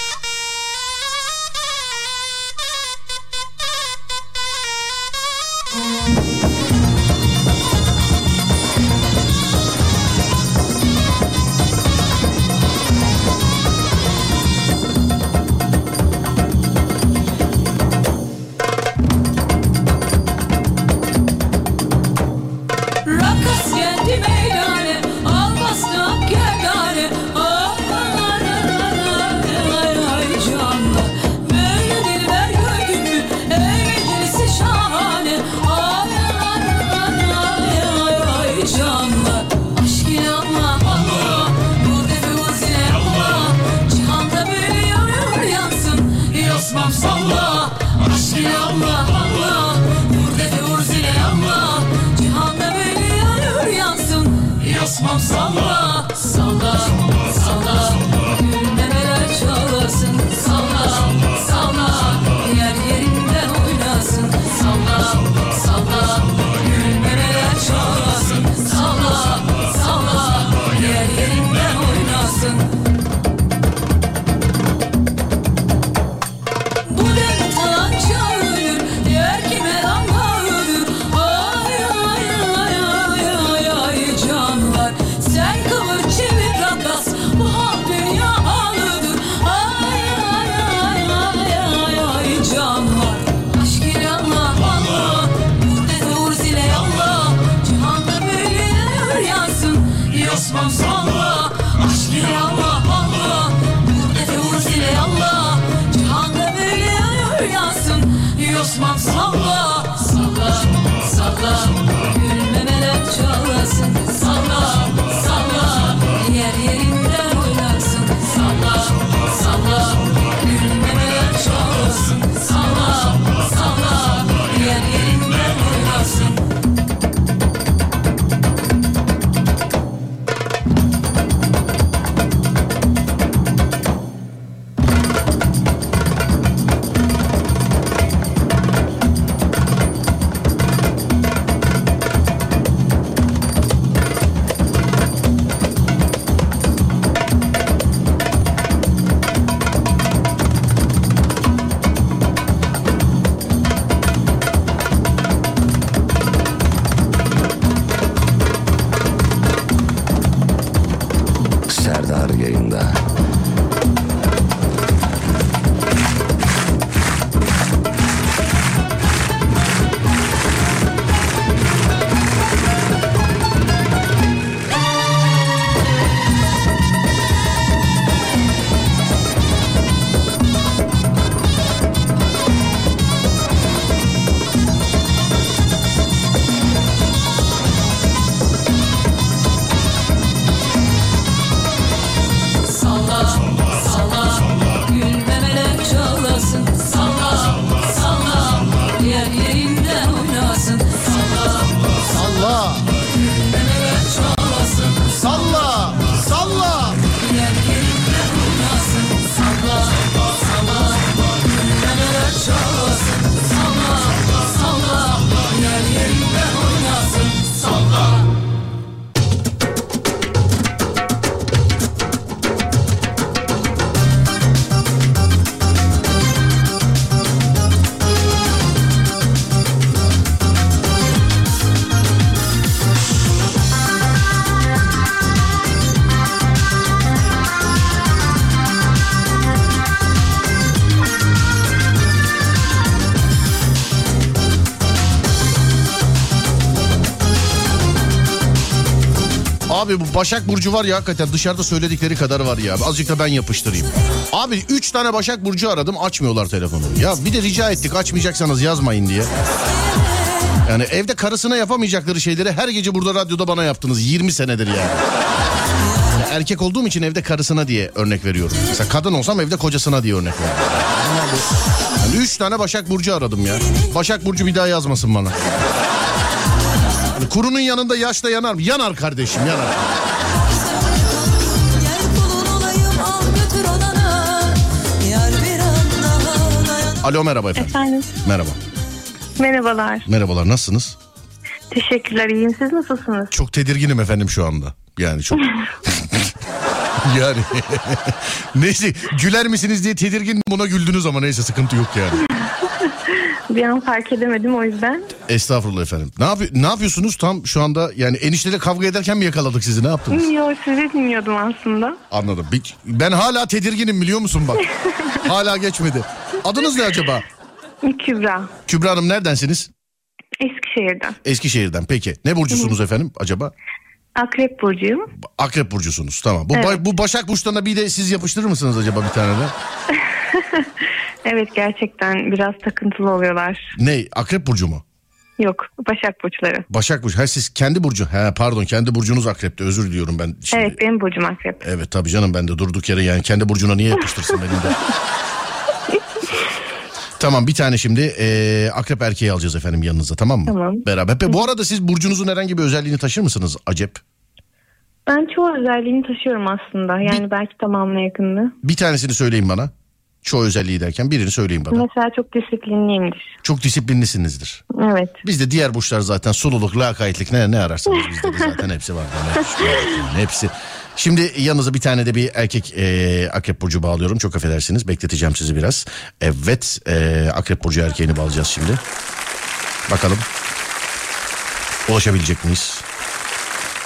Abi bu Başak Burcu var ya hakikaten dışarıda söyledikleri kadar var ya. Azıcık da ben yapıştırayım. Abi 3 tane Başak Burcu aradım açmıyorlar telefonu. Ya bir de rica ettik açmayacaksanız yazmayın diye. Yani evde karısına yapamayacakları şeyleri her gece burada radyoda bana yaptınız 20 senedir yani. Yani erkek olduğum için evde karısına diye örnek veriyorum. Mesela kadın olsam evde kocasına diye örnek veriyorum. Yani üç tane Başak Burcu aradım ya. Başak Burcu bir daha yazmasın bana. Yani kurunun yanında yaş da yanar mı? Yanar kardeşim yanar. Alo merhaba efendim. Efendim Merhaba. merhabalar. Merhabalar nasılsınız? Teşekkürler iyiyim siz nasılsınız? Çok tedirginim efendim şu anda. Yani çok... *laughs* yani *laughs* neyse güler misiniz diye tedirgin buna güldünüz ama neyse sıkıntı yok yani. *laughs* Bir an fark edemedim o yüzden. Estağfurullah efendim. Ne, yapıyor, ne yapıyorsunuz tam şu anda yani enişteyle kavga ederken mi yakaladık sizi ne yaptınız? Yo sizi dinliyordum aslında. Anladım. Bir- Ben hala tedirginim biliyor musun bak. *laughs* hala geçmedi. Adınız ne acaba? Kübra. Kübra Hanım neredensiniz? Eskişehir'den. Eskişehir'den. Peki. Ne burcusunuz efendim acaba? Akrep Burcu'yum. Akrep burcusunuz. Tamam. Bu, Evet. ba- bu Başak burçlarına bir de siz yapıştırır mısınız acaba bir tane de? *laughs* Evet gerçekten biraz takıntılı oluyorlar. Ne? Akrep burcu mu? Yok Başak Burçları. Başak burcu. Ha siz kendi burcu. Ha pardon kendi burcunuz akrepte. Özür diliyorum ben. Şimdi... Evet benim Burcum Akrep. Evet tabii canım ben de durduk yere yani kendi burcuna niye yapıştırsın benim de. *laughs* tamam bir tane şimdi eee, akrep erkeği alacağız efendim yanınıza tamam mı? Tamam. Beraber. Pe- bu arada siz burcunuzun herhangi bir özelliğini taşır mısınız acep? Ben çoğu özelliğini taşıyorum aslında. Yani belki tamamına yakınını. Bir tanesini söyleyin bana. Çoğu özelliği derken birini söyleyin bana. Mesela çok disiplinliyimdir. Çok disiplinlisinizdir. Evet. Bizde diğer burçlar zaten sululuk, lakaytlık ne ne ararsanız bizde de zaten hepsi var. Yani hepsi-. Şimdi yanınıza bir tane de bir erkek e, akrep burcu bağlıyorum. Çok affedersiniz bekleteceğim sizi biraz. Evet e, akrep burcu erkeğini bağlayacağız şimdi. Bakalım. Ulaşabilecek miyiz?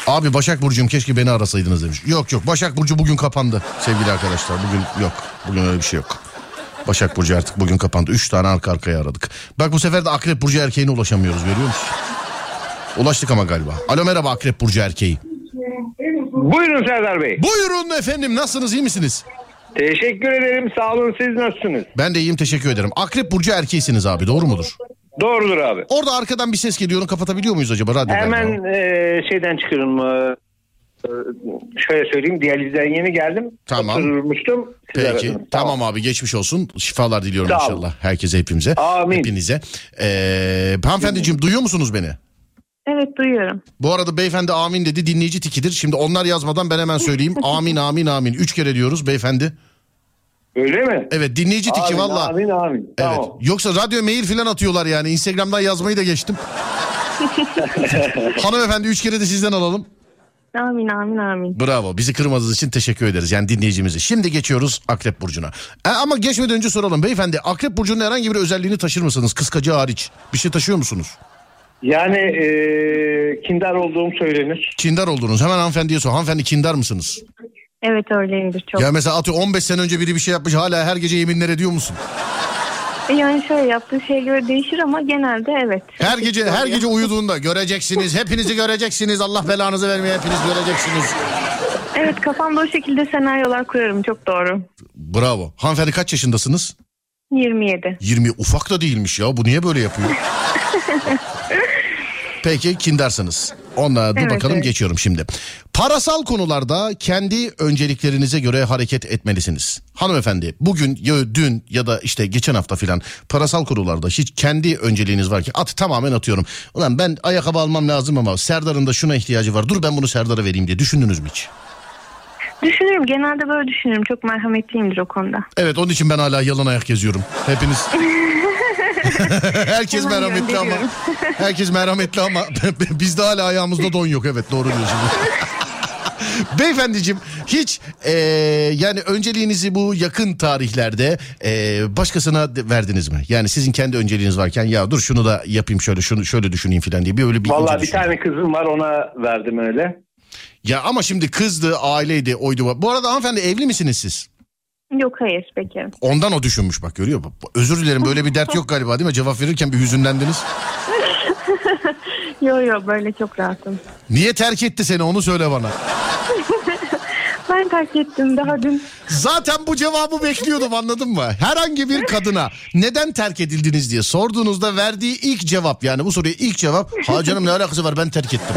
Abi Başak Burcu'm keşke beni arasaydınız demiş. Yok yok Başak Burcu bugün kapandı sevgili arkadaşlar. Bugün yok. Bugün öyle bir şey yok. Başak Burcu artık bugün kapandı. Üç tane arka arkaya aradık. Bak bu sefer de Akrep Burcu erkeğine ulaşamıyoruz görüyor musun? Ulaştık ama galiba. Alo merhaba Akrep Burcu erkeği. Buyurun Serdar Bey. Buyurun efendim nasılsınız iyi misiniz? Teşekkür ederim. Sağ olun. Siz nasılsınız? Ben de iyiyim teşekkür ederim. Akrep Burcu erkeğisiniz abi doğru mudur? Doğrudur abi. Orada arkadan bir ses geliyor onu kapatabiliyor muyuz acaba radyodan? Hemen e, şeyden çıkıyorum. e, şöyle söyleyeyim. Diyalizden yeni geldim. Tamam. Oturmuştum. Peki aradınız. tamam. abi geçmiş olsun. Şifalar diliyorum Sağ inşallah herkese hepimize. Amin. Hepinize. Ee, hanımefendiciğim duyuyor musunuz beni? Evet duyuyorum. Bu arada beyefendi amin dedi dinleyici tikidir. Şimdi onlar yazmadan ben hemen söyleyeyim. *laughs* Amin amin amin. Üç kere diyoruz beyefendi. Öyle mi? Evet dinleyici tiki Amin, valla. Amin amin. Evet. Tamam. Yoksa radyo mail falan atıyorlar yani. Instagram'dan yazmayı da geçtim. *laughs* Hanımefendi üç kere de sizden alalım. Amin amin amin. Bravo. Bizi kırmadığınız için teşekkür ederiz. Yani dinleyicimizi. Şimdi geçiyoruz Akrep Burcu'na. E, ama geçmeden önce soralım. Beyefendi Akrep Burcu'nun herhangi bir özelliğini taşır mısınız? Kıskacı hariç. Bir şey taşıyor musunuz? Yani e, kindar olduğum söylenir. Kindar oldunuz. Hemen hanımefendiye sor. Hanımefendi kindar mısınız? Evet öyleyimdir çok. Ya mesela atıyor 15 sene önce biri bir şey yapmış hala her gece yeminler ediyor musun? Yani şöyle yaptığı şeye göre değişir ama genelde evet. Her gece her gece uyuduğunda göreceksiniz. Hepinizi göreceksiniz. Allah belanızı vermeye hepiniz göreceksiniz. Evet kafamda o şekilde senaryolar kurarım çok doğru. Bravo. Hanımefendi kaç yaşındasınız? 27. 20 ufak da değilmiş ya. Bu niye böyle yapıyor? *laughs* Peki kindarsınız. Onlara dur Evet, bakalım evet. geçiyorum şimdi. Parasal konularda kendi önceliklerinize göre hareket etmelisiniz. Hanımefendi bugün ya dün ya da işte geçen hafta filan parasal konularda hiç kendi önceliğiniz var ki at tamamen atıyorum. Ulan ben ayakkabı almam lazım ama Serdar'ın da şuna ihtiyacı var. Dur ben bunu Serdar'a vereyim diye düşündünüz mü hiç? Düşünürüm genelde böyle düşünürüm çok merhametliyimdir o konuda. Evet onun için ben hala yalın ayak geziyorum. Hepiniz *laughs* Herkes Hemen merhametli ama herkes merhametli ama *laughs* bizde hala ayağımızda don yok evet doğru diyorsunuz. *laughs* Beyefendiciğim hiç eee, yani önceliğinizi bu yakın tarihlerde eee, başkasına verdiniz mi? Yani sizin kendi önceliğiniz varken ya dur şunu da yapayım şöyle şunu şöyle düşüneyim falan diye bir öyle bir Vallahi bir düşünün. tane kızım var ona verdim öyle. Ya ama şimdi kızdı, aileydi, oydu. bu. Arada hanımefendi evli misiniz siz? Yok hayır peki. Ondan o düşünmüş bak görüyor musun? Özür dilerim böyle bir dert yok galiba değil mi? Cevap verirken bir hüzünlendiniz. *laughs* Yo yo böyle çok rahatım. Niye terk etti seni onu söyle bana. *laughs* Ben terk ettim daha dün. Zaten bu cevabı bekliyordum anladın mı? Herhangi bir kadına neden terk edildiniz diye sorduğunuzda verdiği ilk cevap yani bu soruya ilk cevap ha canım ne alakası var ben terk ettim.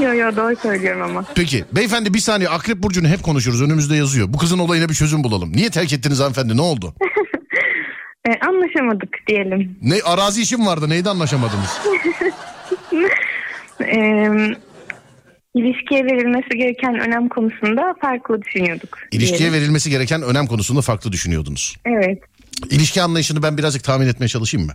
Yo yo doğru söylüyorum ama. Peki beyefendi bir saniye Akrep Burcu'nu hep konuşuyoruz önümüzde yazıyor. Bu kızın olayına bir çözüm bulalım. Niye terk ettiniz hanımefendi ne oldu? *laughs* E, anlaşamadık diyelim. Ne arazi işim vardı neydi anlaşamadınız? *laughs* E, ilişkiye verilmesi gereken önem konusunda farklı düşünüyorduk. İlişkiye diyelim. verilmesi gereken önem konusunda farklı düşünüyordunuz. Evet. İlişki anlayışını ben birazcık tahmin etmeye çalışayım mı?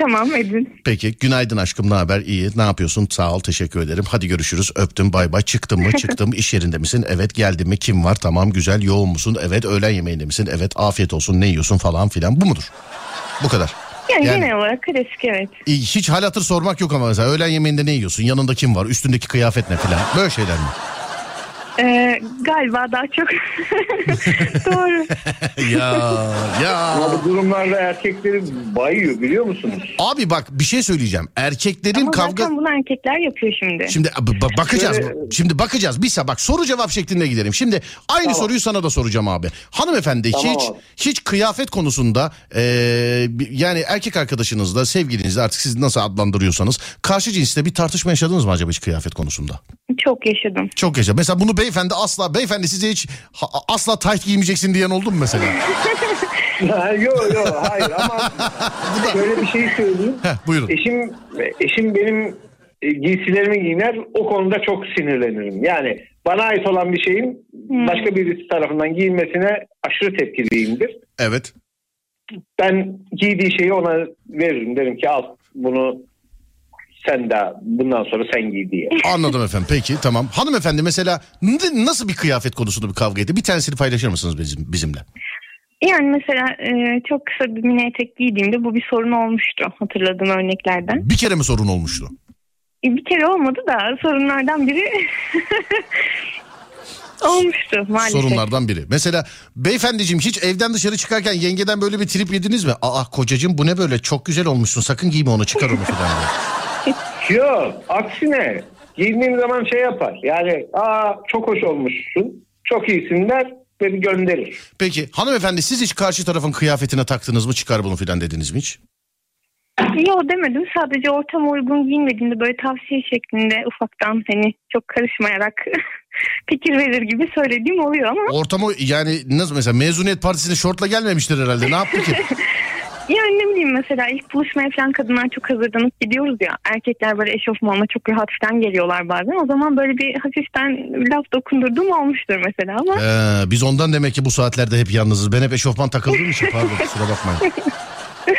Tamam edin. Peki günaydın aşkım ne haber? İyi ne yapıyorsun? Sağ ol teşekkür ederim. Hadi görüşürüz öptüm bay bay. Çıktım mı çıktım iş yerinde misin? Evet geldim mi? Kim var? Tamam güzel yoğun musun? Evet öğlen yemeğinde misin? Evet afiyet olsun ne yiyorsun falan filan. Bu mudur? Bu kadar. Yani, Yani- genel olarak klasik evet. Hiç hal hatır sormak yok ama mesela öğlen yemeğinde ne yiyorsun? Yanında kim var? Üstündeki kıyafet ne filan? Böyle şeyler mi? E, galiba daha çok *laughs* doğru. *laughs* ya ya. Ama bu durumlarda erkekleri bayıyor biliyor musunuz? Abi bak bir şey söyleyeceğim erkeklerin Ama kavga... zaten bunu erkekler yapıyor şimdi. Şimdi ba- ba- bakacağız. Şöyle- Şimdi bakacağız. Bir bak soru cevap şeklinde gidelim. Şimdi aynı Tamam. soruyu sana da soracağım abi. Hanımefendi Tamam hiç hiç kıyafet konusunda eee, bir- yani erkek arkadaşınızla, sevgilinizle artık siz nasıl adlandırıyorsanız karşı cinsle bir tartışma yaşadınız mı acaba hiç kıyafet konusunda? Çok yaşadım. Çok yaşa. Mesela bunu beyefendi asla beyefendi size hiç ha- asla tayt giymeyeceksin diyen oldu mu mesela? *laughs* yok yok hayır ama şöyle bir şey söyleyeyim. Heh, buyurun. Eşim eşim benim e, giysilerimi giyiner o konuda çok sinirlenirim. Yani bana ait olan bir şeyin başka birisi tarafından giyilmesine aşırı tepkiliyimdir. Evet. Ben giydiği şeyi ona veririm. Derim ki al bunu sen de bundan sonra sen giy diye. *laughs* Anladım efendim. Peki tamam. Hanımefendi mesela n- nasıl bir kıyafet konusunda bir kavga etti? Bir tanesini paylaşır mısınız bizim bizimle? Yani mesela e, çok kısa bir mini etek giydiğimde bu bir sorun olmuştu hatırladığım örneklerden. Bir kere mi sorun olmuştu? E, bir kere olmadı da sorunlardan biri *laughs* olmuştu maalesef. Sorunlardan biri. Mesela beyefendiciğim hiç evden dışarı çıkarken yengeden böyle bir trip yediniz mi? Aa kocacığım bu ne böyle çok güzel olmuşsun sakın giyme onu çıkar onu falan diye. *laughs* Yok aksine giydiğim zaman şey yapar. Yani aa çok hoş olmuşsun. çok iyisin der ve bir gönderir. Peki hanımefendi siz hiç karşı tarafın kıyafetine taktınız mı çıkar bunu filan dediniz mi hiç? Yok demedim. Sadece ortama uygun giyinmediğinde böyle tavsiye şeklinde ufaktan hani çok karışmayarak *laughs* fikir verir gibi söylediğim oluyor ama Ortamı yani nasıl mesela mezuniyet partisine şortla gelmemiştir herhalde ne yaptı ki? *laughs* yani ne bileyim mesela ilk buluşmaya falan kadınlar çok hazırlanıp gidiyoruz ya. Erkekler böyle eşofmanla çok rahat falan geliyorlar bazen. O zaman böyle bir hafiften laf dokundurduğum olmuştur mesela ama Ee, biz ondan demek ki bu saatlerde hep yalnızız. Ben hep eşofman takıldığım için pardon kusura bakmayın.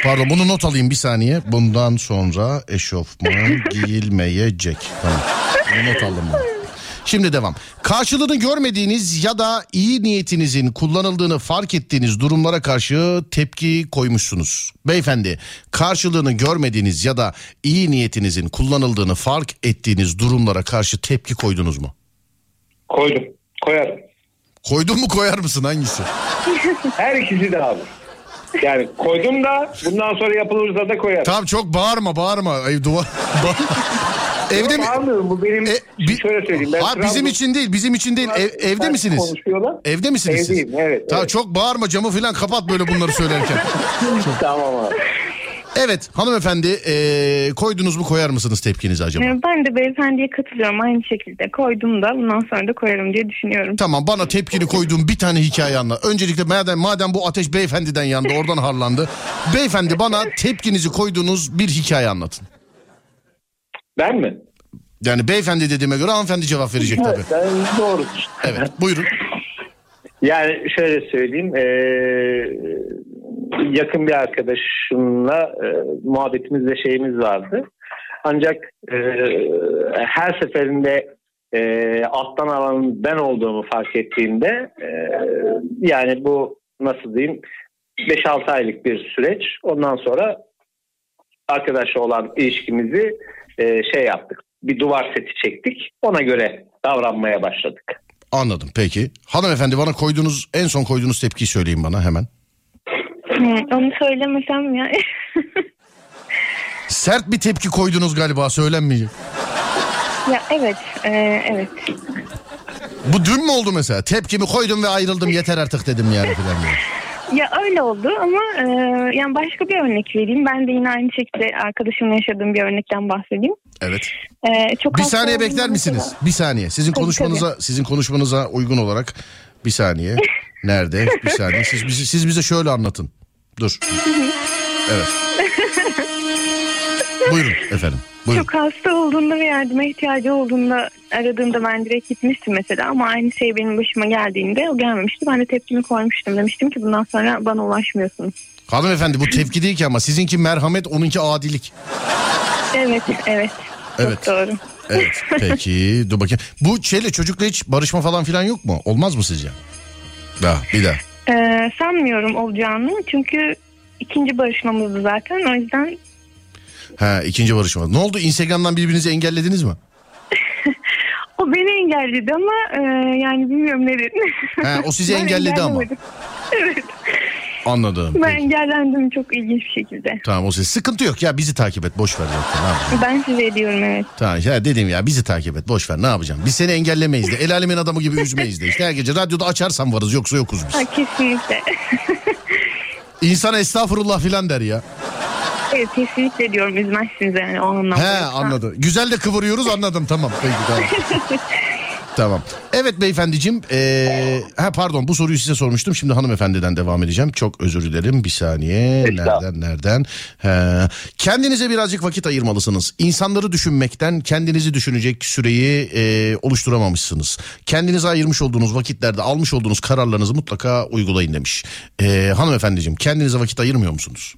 Pardon bunu not alayım bir saniye. Bundan sonra eşofman giyilmeyecek. Tamam. Bunu not aldım ben. Şimdi devam. Karşılığını görmediğiniz ya da iyi niyetinizin kullanıldığını fark ettiğiniz durumlara karşı tepki koymuşsunuz. Beyefendi, karşılığını görmediğiniz ya da iyi niyetinizin kullanıldığını fark ettiğiniz durumlara karşı tepki koydunuz mu? Koydum. Koyarım. Koydun mu koyar mısın hangisi? *laughs* Her ikisi de abi. Yani koydum da bundan sonra yapılırsa da koyarım. Tamam çok bağırma bağırma. Ay, duvar... *laughs* Evde mi? Bağırmıyorum bu benim şöyle söyleyeyim. Ben Ha, bizim Trabzon- için değil bizim için değil Ev- evde misiniz? Konuşuyorlar. Evde misiniz siz? Evdeyim evet. Tamam evet. çok bağırma camı falan kapat böyle bunları söylerken. *laughs* tamam abi. evet hanımefendi eee, koydunuz mu koyar mısınız tepkinizi acaba? e, ben de beyefendiye katılıyorum aynı şekilde. Koydum da bundan sonra da koyarım diye düşünüyorum. Tamam bana tepkini koyduğum bir tane hikaye anlat. Öncelikle madem, madem bu ateş beyefendiden yandı oradan harlandı. Beyefendi bana tepkinizi koyduğunuz bir hikaye anlatın. Ben mi? Yani beyefendi dediğime göre hanımefendi cevap verecek tabii. Evet, ben doğru. Evet buyurun. Yani şöyle söyleyeyim. eee, yakın bir arkadaşımla e, muhabbetimiz ve şeyimiz vardı. Ancak e, her seferinde e, alttan alan ben olduğumu fark ettiğimde e, yani bu nasıl diyeyim 5-6 aylık bir süreç. Ondan sonra arkadaşla olan ilişkimizi e, şey yaptık. Bir duvar seti çektik. Ona göre davranmaya başladık. Anladım peki. Hanımefendi bana koyduğunuz en son koyduğunuz tepkiyi söyleyin bana hemen. Hmm, onu söylemesem ya. *laughs* Sert bir tepki koydunuz galiba söylenmeyecek. ya evet, e, evet. Bu dün mü oldu mesela? Tepkimi koydum ve ayrıldım yeter artık dedim yani filan diye. *laughs* Ya öyle oldu ama e, yani başka bir örnek vereyim. Ben de yine aynı şekilde arkadaşımla yaşadığım bir örnekten bahsedeyim. Evet. E, çok Bir saniye bekler mesela- misiniz? Bir saniye. Sizin Tabii, konuşmanıza sizin konuşmanıza uygun olarak bir saniye. *laughs* Nerede? Bir saniye. Siz bize, siz bize şöyle anlatın. Dur. Evet. *laughs* Buyurun efendim. Buyurun. Çok hasta olduğunda ve yardıma ihtiyacı olduğunda aradığımda ben direkt gitmiştim mesela ama aynı şey benim başıma geldiğinde o gelmemişti. Ben de tepkimi koymuştum. Demiştim ki bundan sonra bana ulaşmıyorsunuz. Hanımefendi bu tepki değil ki ama sizinki merhamet onunki adilik. Evet, evet. Evet. Çok doğru. Evet peki *laughs* dur bakayım. Bu şeyle çocukla hiç barışma falan filan yok mu? Olmaz mı sizce? Daha bir daha. Ee, sanmıyorum olacağını çünkü ikinci barışmamızdı zaten o yüzden Ha ikinci barışma. Ne oldu Instagram'dan birbirinizi engellediniz mi? *laughs* o beni engelledi ama e, yani bilmiyorum nedir. Ha, o sizi *laughs* engelledi ama. Evet Anladım. ben Peki. engellendim çok ilginç bir şekilde. Tamam o ses. Sıkıntı yok ya bizi takip et boş ver zaten. Ne? Ben size ediyorum evet. Tamam ya dedim ya bizi takip et boş ver ne yapacağım? Biz seni engellemeyiz de el alemin adamı gibi üzmeyiz de. İşte her gece radyoda açarsan varız yoksa yokuz biz. Ha, kesinlikle. *laughs* İnsan estağfurullah filan der ya. Evet kesinlikle diyorum üzmezsiniz yani o anlamda. He anladım. Güzel de kıvırıyoruz anladım tamam. Peki tamam. *laughs* Tamam. Evet beyefendiciğim. Ee, ha pardon bu soruyu size sormuştum. Şimdi hanımefendiden devam edeceğim. Çok özür dilerim. Bir saniye. Nereden nereden? He. Kendinize birazcık vakit ayırmalısınız. İnsanları düşünmekten kendinizi düşünecek süreyi e, oluşturamamışsınız. Kendinize ayırmış olduğunuz vakitlerde almış olduğunuz kararlarınızı mutlaka uygulayın demiş. Ee, hanımefendiciğim kendinize vakit ayırmıyor musunuz?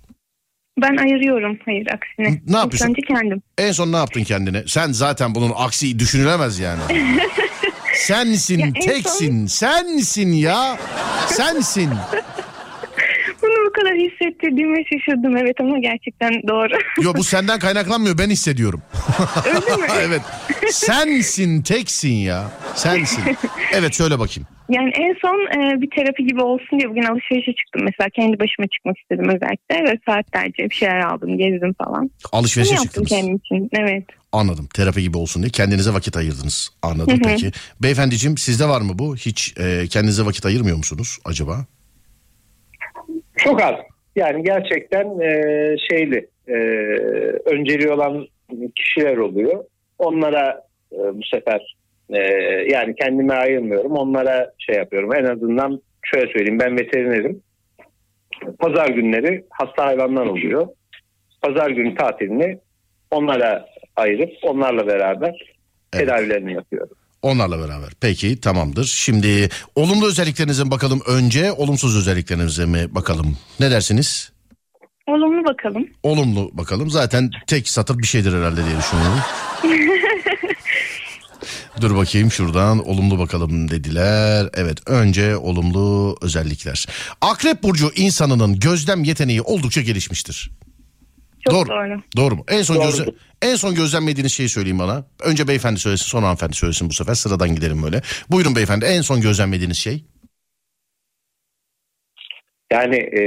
Ben ayırıyorum hayır aksine. Ne yapıyorsun? İlk önce kendim. En son ne yaptın kendine? Sen zaten bunun aksi düşünülemez yani. *laughs* Sensin, Ya en teksin, sensin ya. Sensin. *laughs* Bu kadar hissettirdiğime şaşırdım evet ama gerçekten doğru. *laughs* Yo bu senden kaynaklanmıyor ben hissediyorum. Öyle mi? *laughs* evet. Sensin, teksin ya. Sensin. Evet söyle bakayım. Yani en son e, bir terapi gibi olsun diye bugün alışverişe çıktım. Mesela kendi başıma çıkmak istedim özellikle. Ve saatlerce bir şeyler aldım, gezdim falan. Alışverişe Bunu çıktınız. kendim için. Evet. Anladım. Terapi gibi olsun diye kendinize vakit ayırdınız. Anladım peki. Beyefendiciğim sizde var mı bu? Hiç e, kendinize vakit ayırmıyor musunuz acaba? Çok az. Yani gerçekten e, şeyli e, önceliği olan kişiler oluyor. Onlara e, bu sefer e, yani kendime ayırmıyorum. Onlara şey yapıyorum. En azından şöyle söyleyeyim ben veterinerim. Pazar günleri hasta hayvanlar oluyor. Pazar günü tatilini onlara ayırıp onlarla beraber tedavilerini yapıyorum. Onlarla beraber. Peki tamamdır. Şimdi olumlu özelliklerinize mi bakalım önce, olumsuz özelliklerinize mi bakalım? Ne dersiniz? Olumlu bakalım. Olumlu bakalım. Zaten tek satır bir şeydir herhalde diye düşünüyorum. *laughs* Dur bakayım şuradan olumlu bakalım dediler. Evet önce olumlu özellikler. Akrep burcu insanının gözlem yeteneği oldukça gelişmiştir. Çok doğru. doğru. Doğru mu? En son Doğru. gözle- en son gözlemlediğiniz şeyi söyleyin bana. Önce beyefendi söylesin, sonra hanımefendi söylesin bu sefer. Sıradan gidelim böyle. Buyurun beyefendi. En son gözlemlediğiniz şey. Yani e,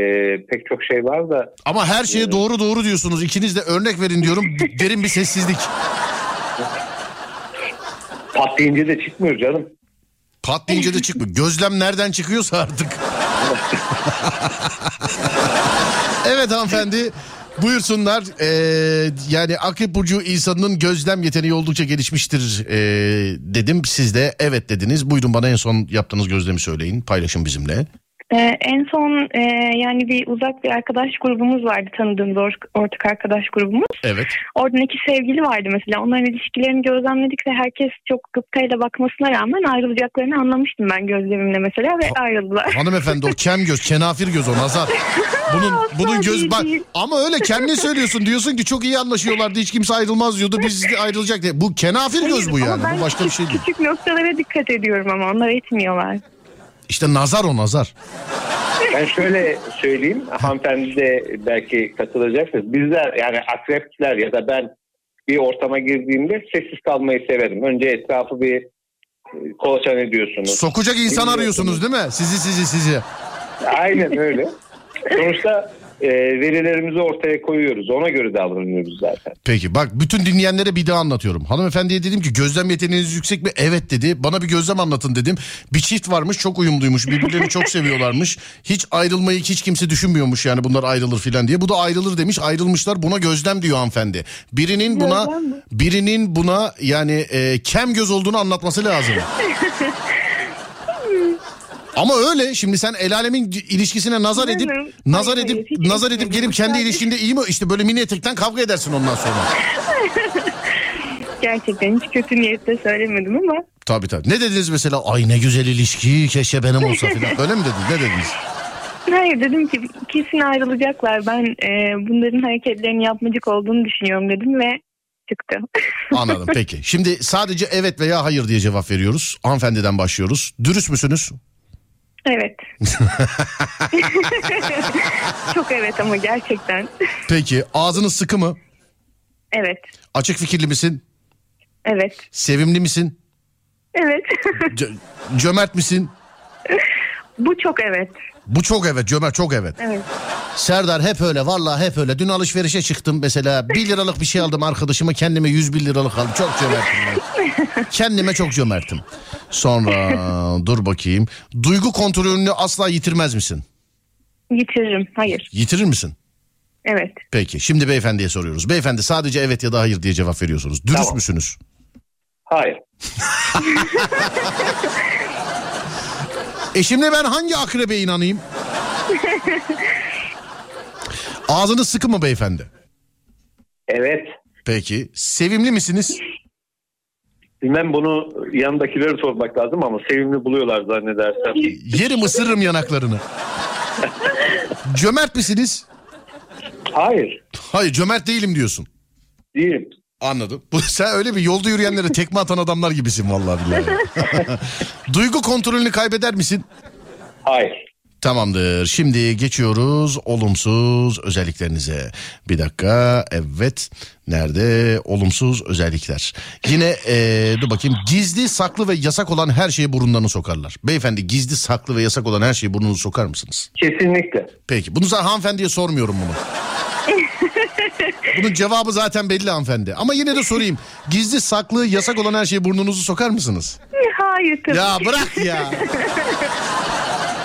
pek çok şey var da Ama her şeye doğru doğru diyorsunuz. İkiniz de örnek verin diyorum. Derin bir sessizlik. pat deyince de çıkmıyor canım. Pat deyince de çıkmıyor. Gözlem nereden çıkıyorsa artık. *laughs* evet hanımefendi. Buyursunlar. Ee, yani Akrep Burcu insanının gözlem yeteneği oldukça gelişmiştir ee, dedim. Siz de evet dediniz. Buyurun bana en son yaptığınız gözlemi söyleyin. Paylaşın bizimle. Ee, en son e, yani bir uzak bir arkadaş grubumuz vardı tanıdığımız or- ortak arkadaş grubumuz. Evet. Oradan iki sevgili vardı mesela. Onların ilişkilerini gözlemledik ve herkes çok gıptayla bakmasına rağmen ayrılacaklarını anlamıştım ben gözlemimle mesela ve ayrıldılar. Hanımefendi o kem göz, kenafir göz o nazar. Bunun *laughs* bunun göz bak ama öyle kendin *laughs* söylüyorsun diyorsun ki çok iyi anlaşıyorlardı hiç kimse ayrılmaz diyordu biz ayrılacak diye. Bu kenafir göz bu yani. Bu başka bir şey değil. Küçük noktalara dikkat ediyorum ama onlar etmiyorlar. İşte nazar o nazar. Ben şöyle söyleyeyim, hanımefendi de belki katılacaktır. Bizler yani akrepler ya da ben bir ortama girdiğimde sessiz kalmayı severim. Önce etrafı bir e, kolaçan ediyorsunuz. Sokacak insan arıyorsunuz değil mi? Sizi sizi sizi. Aynen öyle. Sonuçta e, verilerimizi ortaya koyuyoruz. Ona göre davranıyoruz zaten. Peki bak bütün dinleyenlere bir daha anlatıyorum. Hanımefendiye dedim ki gözlem yeteneğiniz yüksek mi? Evet dedi. Bana bir gözlem anlatın dedim. Bir çift varmış çok uyumluymuş. Birbirlerini çok *laughs* seviyorlarmış. Hiç ayrılmayı hiç kimse düşünmüyormuş yani bunlar ayrılır filan diye. Bu da ayrılır demiş. Ayrılmışlar buna gözlem diyor hanımefendi. Birinin buna birinin buna yani e, kem göz olduğunu anlatması lazım. *laughs* Ama öyle şimdi sen el alemin ilişkisine nazar edip Canım, nazar hayır, edip hayır, nazar edip gelip kendi ilişkinde iyi mi işte böyle mini etekten kavga edersin ondan sonra. *laughs* Gerçekten hiç kötü niyetle söylemedim ama Tabii tabii. Ne dediniz mesela? Ay ne güzel ilişki keşke benim olsa filan. Öyle mi dediniz? Ne dediniz? *laughs* hayır dedim ki kesin ayrılacaklar. Ben e, bunların hareketlerini yapmacık olduğunu düşünüyorum dedim ve çıktı. *laughs* Anladım peki. Şimdi sadece evet veya hayır diye cevap veriyoruz. Hanımefendiden başlıyoruz. Dürüst müsünüz? Evet. *laughs* Çok evet ama gerçekten. Peki ağzınız sıkı mı? Evet. Açık fikirli misin? Evet. Sevimli misin? Evet. C- cömert misin? Bu çok evet. Bu çok evet cömert çok evet. Evet. Serdar hep öyle vallahi hep öyle. Dün alışverişe çıktım mesela 1 liralık bir şey aldım arkadaşıma kendime 101 liralık aldım. Çok cömertim ben. *laughs* Kendime çok cömertim. Sonra dur bakayım. Duygu kontrolünü asla yitirmez misin? Yitiririm. Hayır. Yitirir misin? Evet. Peki şimdi beyefendiye soruyoruz. Beyefendi sadece evet ya da hayır diye cevap veriyorsunuz. Dürüst Tamam. müsünüz? Hayır. *laughs* E şimdi ben hangi akrebe inanayım? *laughs* Ağzınız sıkı mı beyefendi? Evet. Peki. Sevimli misiniz? Bilmem bunu yanındakilere sormak lazım ama sevimli buluyorlar zannedersem. Yerim ısırırım yanaklarını. Cömert misiniz? Hayır. Hayır cömert değilim diyorsun. Değilim. Anladım. Bu, sen öyle bir yolda yürüyenlere tekme atan adamlar gibisin vallahi billahi. *laughs* Duygu kontrolünü kaybeder misin? Hayır. Tamamdır. Şimdi geçiyoruz olumsuz özelliklerinize. Bir dakika. Evet. Nerede? Olumsuz özellikler. Yine ee, dur bakayım. Gizli, saklı ve yasak olan her şeyi burunlarını sokarlar. Beyefendi gizli, saklı ve yasak olan her şeyi burnunuzu sokar mısınız? Kesinlikle. Peki. Bunu zaten hanımefendiye sormuyorum bunu. Bunun cevabı zaten belli hanımefendi. Ama yine de sorayım. Gizli saklı yasak olan her şeye burnunuzu sokar mısınız? Hayır tabii. Ya bırak ya. *laughs*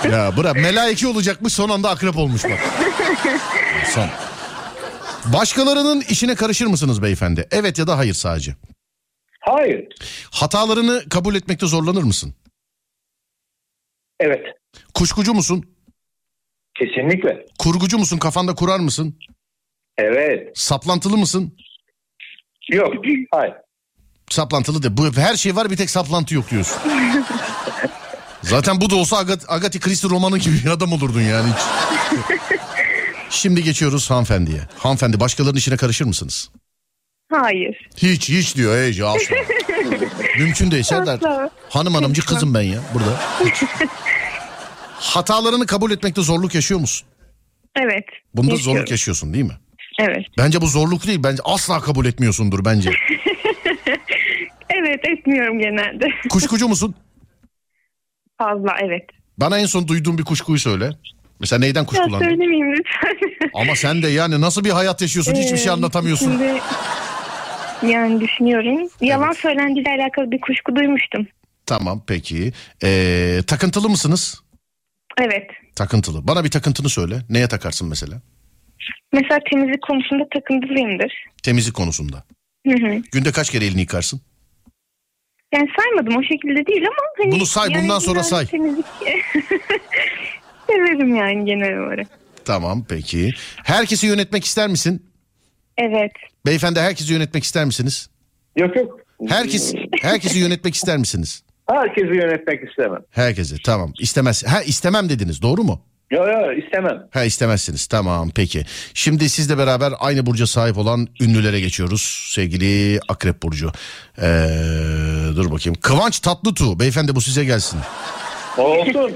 ya bırak. Melaike olacakmış son anda akrep olmuş bak. *laughs* Son. Başkalarının işine karışır mısınız beyefendi? Evet ya da hayır sadece. Hayır. Hatalarını kabul etmekte zorlanır mısın? Evet. Kuşkucu musun? Kesinlikle. Kurgucu musun? Kafanda kurar mısın? Evet. Saplantılı mısın? Yok. Hayır. Saplantılı de. Bu her şey var bir tek saplantı yok diyorsun. *laughs* Zaten bu da olsa Agat, Agatha Christie romanı gibi bir adam olurdun yani hiç. Şimdi geçiyoruz hanımefendiye. Hanımefendi başkalarının işine karışır mısınız? Hayır. Hiç hiç diyor hey asla. *laughs* Mümkün değil Serdar. Asla. Hanım hanımcı kızım ben ya burada. Hatalarını kabul etmekte zorluk yaşıyor musun? Evet. Bunda yaşıyorum. zorluk yaşıyorsun değil mi? Evet. Bence bu zorluk değil. Bence asla kabul etmiyorsundur bence. *laughs* Evet etmiyorum genelde. Kuşkucu musun? Fazla evet. Bana en son duyduğun bir kuşkuyu söyle. Mesela neyden Ya kuşkulandın? söylemeyeyim lütfen. *laughs* Ama sen de yani nasıl bir hayat yaşıyorsun hiçbir şey Ee, anlatamıyorsun. Şimdi yani düşünüyorum. Yalan söylendiğiyle alakalı bir kuşku duymuştum. Tamam peki. Ee, takıntılı mısınız? Evet. Takıntılı. Bana bir takıntını söyle. Neye takarsın mesela? Mesela temizlik konusunda takıntılıyımdır. Temizlik konusunda. Hı hı. Günde kaç kere elini yıkarsın? Yani saymadım o şekilde değil ama hani Bunu say, bundan sonra say. Temizlik *laughs* severim yani genel olarak. Tamam peki. Herkesi yönetmek ister misin? Evet. Beyefendi herkesi yönetmek ister misiniz? Yok yok. Herkes herkesi yönetmek ister misiniz? Herkesi yönetmek istemem. Herkesi tamam. İstemez. Ha istemem dediniz doğru mu? Yok yok istemem. Ha istemezsiniz tamam peki. Şimdi sizle beraber aynı burca sahip olan ünlülere geçiyoruz. Sevgili Akrep Burcu. Ee, dur bakayım. Kıvanç Tatlıtuğ. Beyefendi bu size gelsin. Olsun.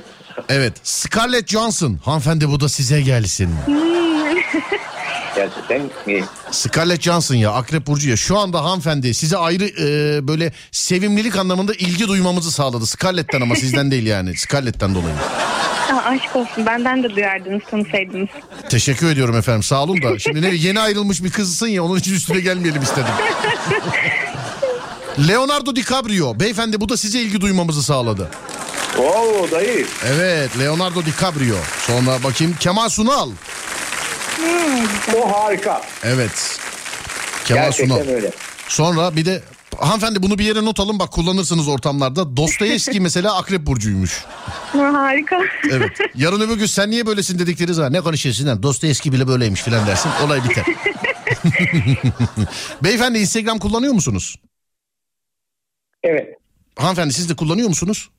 Evet. Scarlett Johansson. Hanımefendi bu da size gelsin. *laughs* Gerçekten iyi. Scarlett Johansson ya Akrep Burcu ya. Şu anda hanımefendi size ayrı e, böyle sevimlilik anlamında ilgi duymamızı sağladı. Scarlett'ten ama sizden değil yani. Scarlett'ten dolayı. Aa, aşk olsun benden de duyardınız tanısaydınız. Teşekkür ediyorum efendim sağ olun da. Şimdi ne yeni ayrılmış bir kızsın ya onun için üstüne gelmeyelim istedim. *laughs* Leonardo DiCaprio. Beyefendi bu da size ilgi duymamızı sağladı. Oo dayı. Evet Leonardo DiCaprio. Sonra bakayım Kemal Sunal. O harika. Evet. Kemal Gerçekten Sunal. öyle. Sonra bir de hanımefendi bunu bir yere not alın bak kullanırsınız ortamlarda. Dostoyevski *laughs* mesela Akrep Burcu'ymuş. Harika. Evet. Yarın öbür gün sen niye böylesin dedikleri zaman ne konuşuyorsun lan? Dostoyevski bile böyleymiş filan dersin. Olay biter. *laughs* Beyefendi Instagram kullanıyor musunuz? Evet. Hanımefendi siz de kullanıyor musunuz?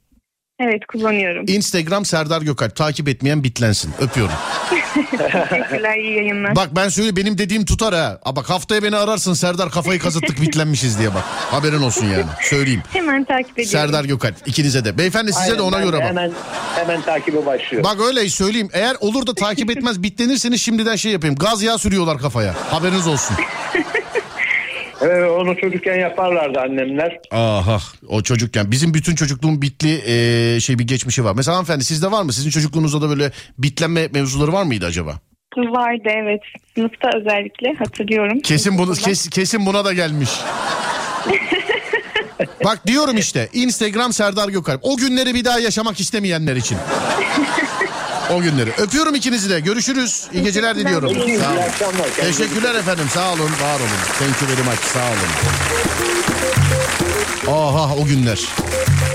Evet kullanıyorum. Instagram Serdar Gökalp takip etmeyen bitlensin. Öpüyorum. *laughs* Teşekkürler iyi yayınlar. Bak ben söyle benim dediğim tutar ha. Aa, bak haftaya beni ararsın Serdar kafayı kazıttık bitlenmişiz diye bak. Haberin olsun yani. Söyleyeyim. Hemen takip ediyorum. Serdar Gökalp ikinize de. Beyefendi size de Aynen, ona ben göre bak. Hemen, hemen takibe başlıyor. Bak öyle söyleyeyim. Eğer olur da takip etmez *laughs* bitlenirseniz şimdiden şey yapayım. Gaz yağı sürüyorlar kafaya. Haberiniz olsun. *laughs* Evet, onu çocukken yaparlardı annemler. Aha o çocukken bizim bütün çocukluğun bitli eee, şey bir geçmişi var. Mesela hanımefendi sizde var mı? Sizin çocukluğunuzda da böyle bitlenme mevzuları var mıydı acaba? Vardı evet. Sınıfta özellikle hatırlıyorum. Kesin bunu kes- kesin buna da gelmiş. *laughs* Bak diyorum işte Instagram Serdar Gökalp. O günleri bir daha yaşamak istemeyenler için. *laughs* O günleri. Öpüyorum ikinizi de. Görüşürüz. İyi geceler diliyorum. İyi, iyi Sağ olun. Kendinize Teşekkürler efendim. Sağ olun. Var olun. Thank you very much. Sağ olun. Aha o günler.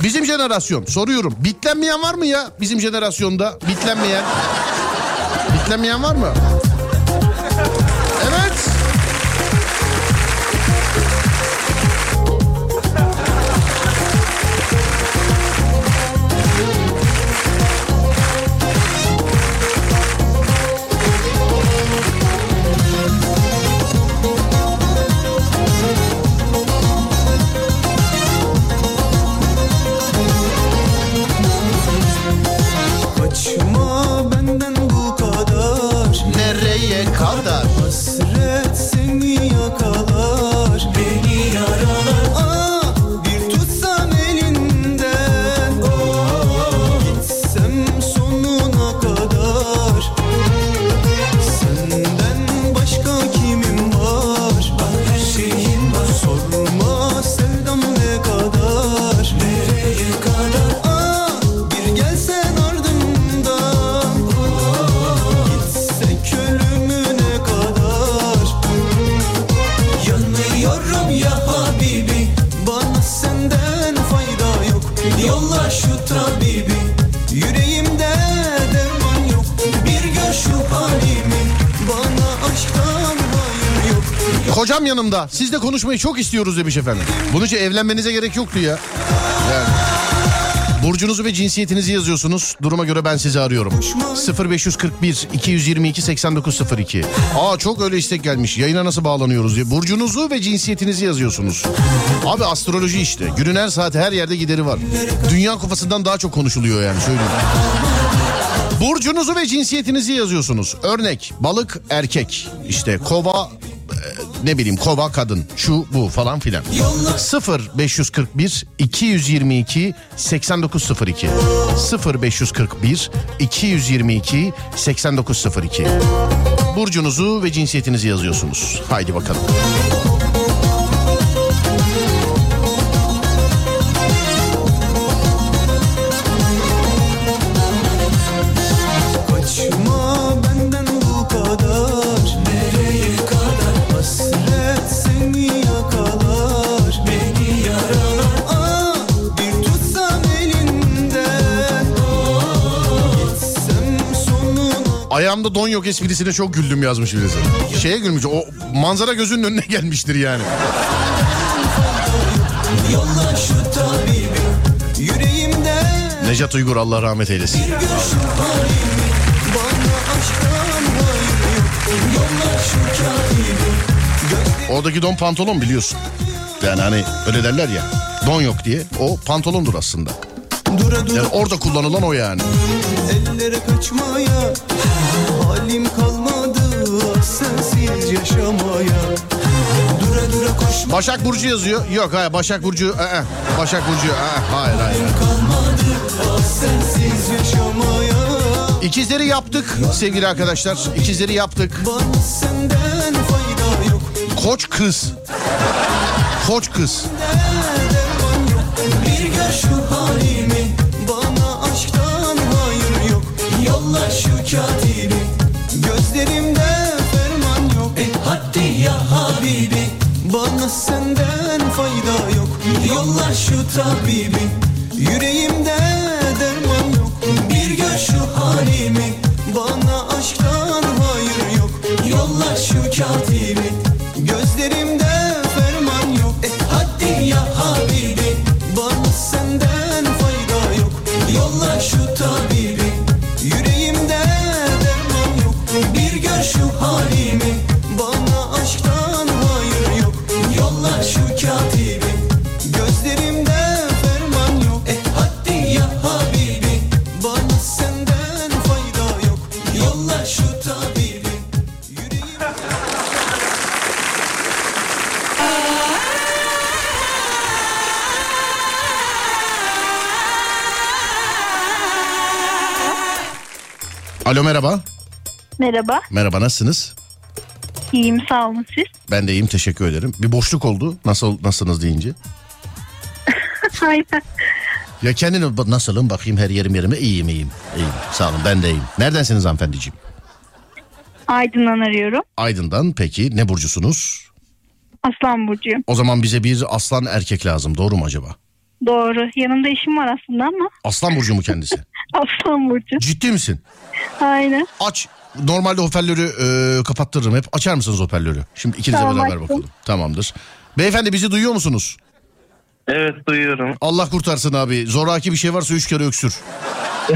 Bizim jenerasyon soruyorum. Bitlenmeyen var mı ya bizim jenerasyonda? Bitlenmeyen. Bitlenmeyen var mı? Kocam yanımda. Sizle konuşmayı çok istiyoruz demiş efendim. Bunun için evlenmenize gerek yoktu ya. Yani. Burcunuzu ve cinsiyetinizi yazıyorsunuz. Duruma göre ben sizi arıyorum. 0541 222 8902. Aa çok öyle istek gelmiş. Yayına nasıl bağlanıyoruz diye. Burcunuzu ve cinsiyetinizi yazıyorsunuz. Abi astroloji işte. Günün her saati her yerde gideri var. Dünya kupasından daha çok konuşuluyor yani söyleyeyim. Burcunuzu ve cinsiyetinizi yazıyorsunuz. Örnek balık erkek işte kova ne bileyim kova kadın şu bu falan filan. 0 541 222 8902 0 541 222 8902 Burcunuzu ve cinsiyetinizi yazıyorsunuz. Haydi bakalım. Ayağımda don yok esprisine çok güldüm yazmış birisi. Şeye gülmüş o manzara gözünün önüne *laughs* gelmiştir yani. Necat Uygur Allah rahmet eylesin. Oradaki don pantolon biliyorsun. Yani hani öyle derler ya. Don yok diye. O pantolondur aslında. Yani orada kullanılan o yani. Ellere kaçmaya Halim kalmadı sensiz yaşamaya Dura dura koşma Başak Burcu yazıyor. Yok hayır Başak Burcu. ı-ı. Başak Burcu. ı-ı. Hayır hayır. kalmadı sensiz yaşamaya İkizleri yaptık sevgili arkadaşlar. İkizleri yaptık. Bana senden fayda yok Koç kız. Koç kız. derman yok Bir gör şu halimi Bana aşktan hayır yok Yolla şu katibi Habibi Bana senden fayda yok. Yolla şu tabibi Merhaba, Merhaba nasılsınız? iyiyim sağ olun siz. Ben de iyiyim teşekkür ederim. Bir boşluk oldu. Nasıl nasılsınız deyince. *laughs* Aynen. Ya kendini nasılım bakayım her yerim yerime iyiyim iyiyim. İyiyim sağ olun ben de iyiyim. Neredensiniz hanımefendiciğim? Aydın'dan arıyorum. Aydın'dan peki ne burcusunuz? Aslan Burcu'yum. O zaman bize bir aslan erkek lazım doğru mu acaba? Doğru. Yanımda eşim var aslında ama Aslan burcu mu kendisi? *laughs* Aslan Burcu. Ciddi misin? Aynen. Aç. Normalde hoparlörü e, kapattırırım hep. Açar mısınız hoparlörü? Şimdi ikinize Tamam, beraber açtım. bakalım. Tamamdır. Beyefendi bizi duyuyor musunuz? Evet duyuyorum. Allah kurtarsın abi. Zoraki bir şey varsa üç kere öksür. *laughs*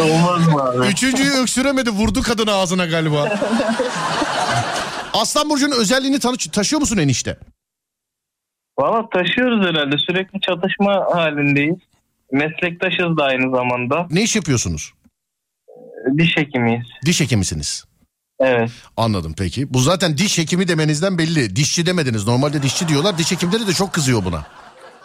Olmaz mı abi? Üçüncüyü öksüremedi vurdu kadın ağzına galiba. Aslan Burcu'nun özelliğini tanı- taşıyor musun enişte? Valla taşıyoruz herhalde. Sürekli çatışma halindeyiz. Meslektaşız da aynı zamanda. Ne iş yapıyorsunuz? Diş hekimiyiz. Diş hekimisiniz. Evet. Anladım peki. Bu zaten diş hekimi demenizden belli. Dişçi demediniz. Normalde dişçi diyorlar. Diş hekimleri de çok kızıyor buna.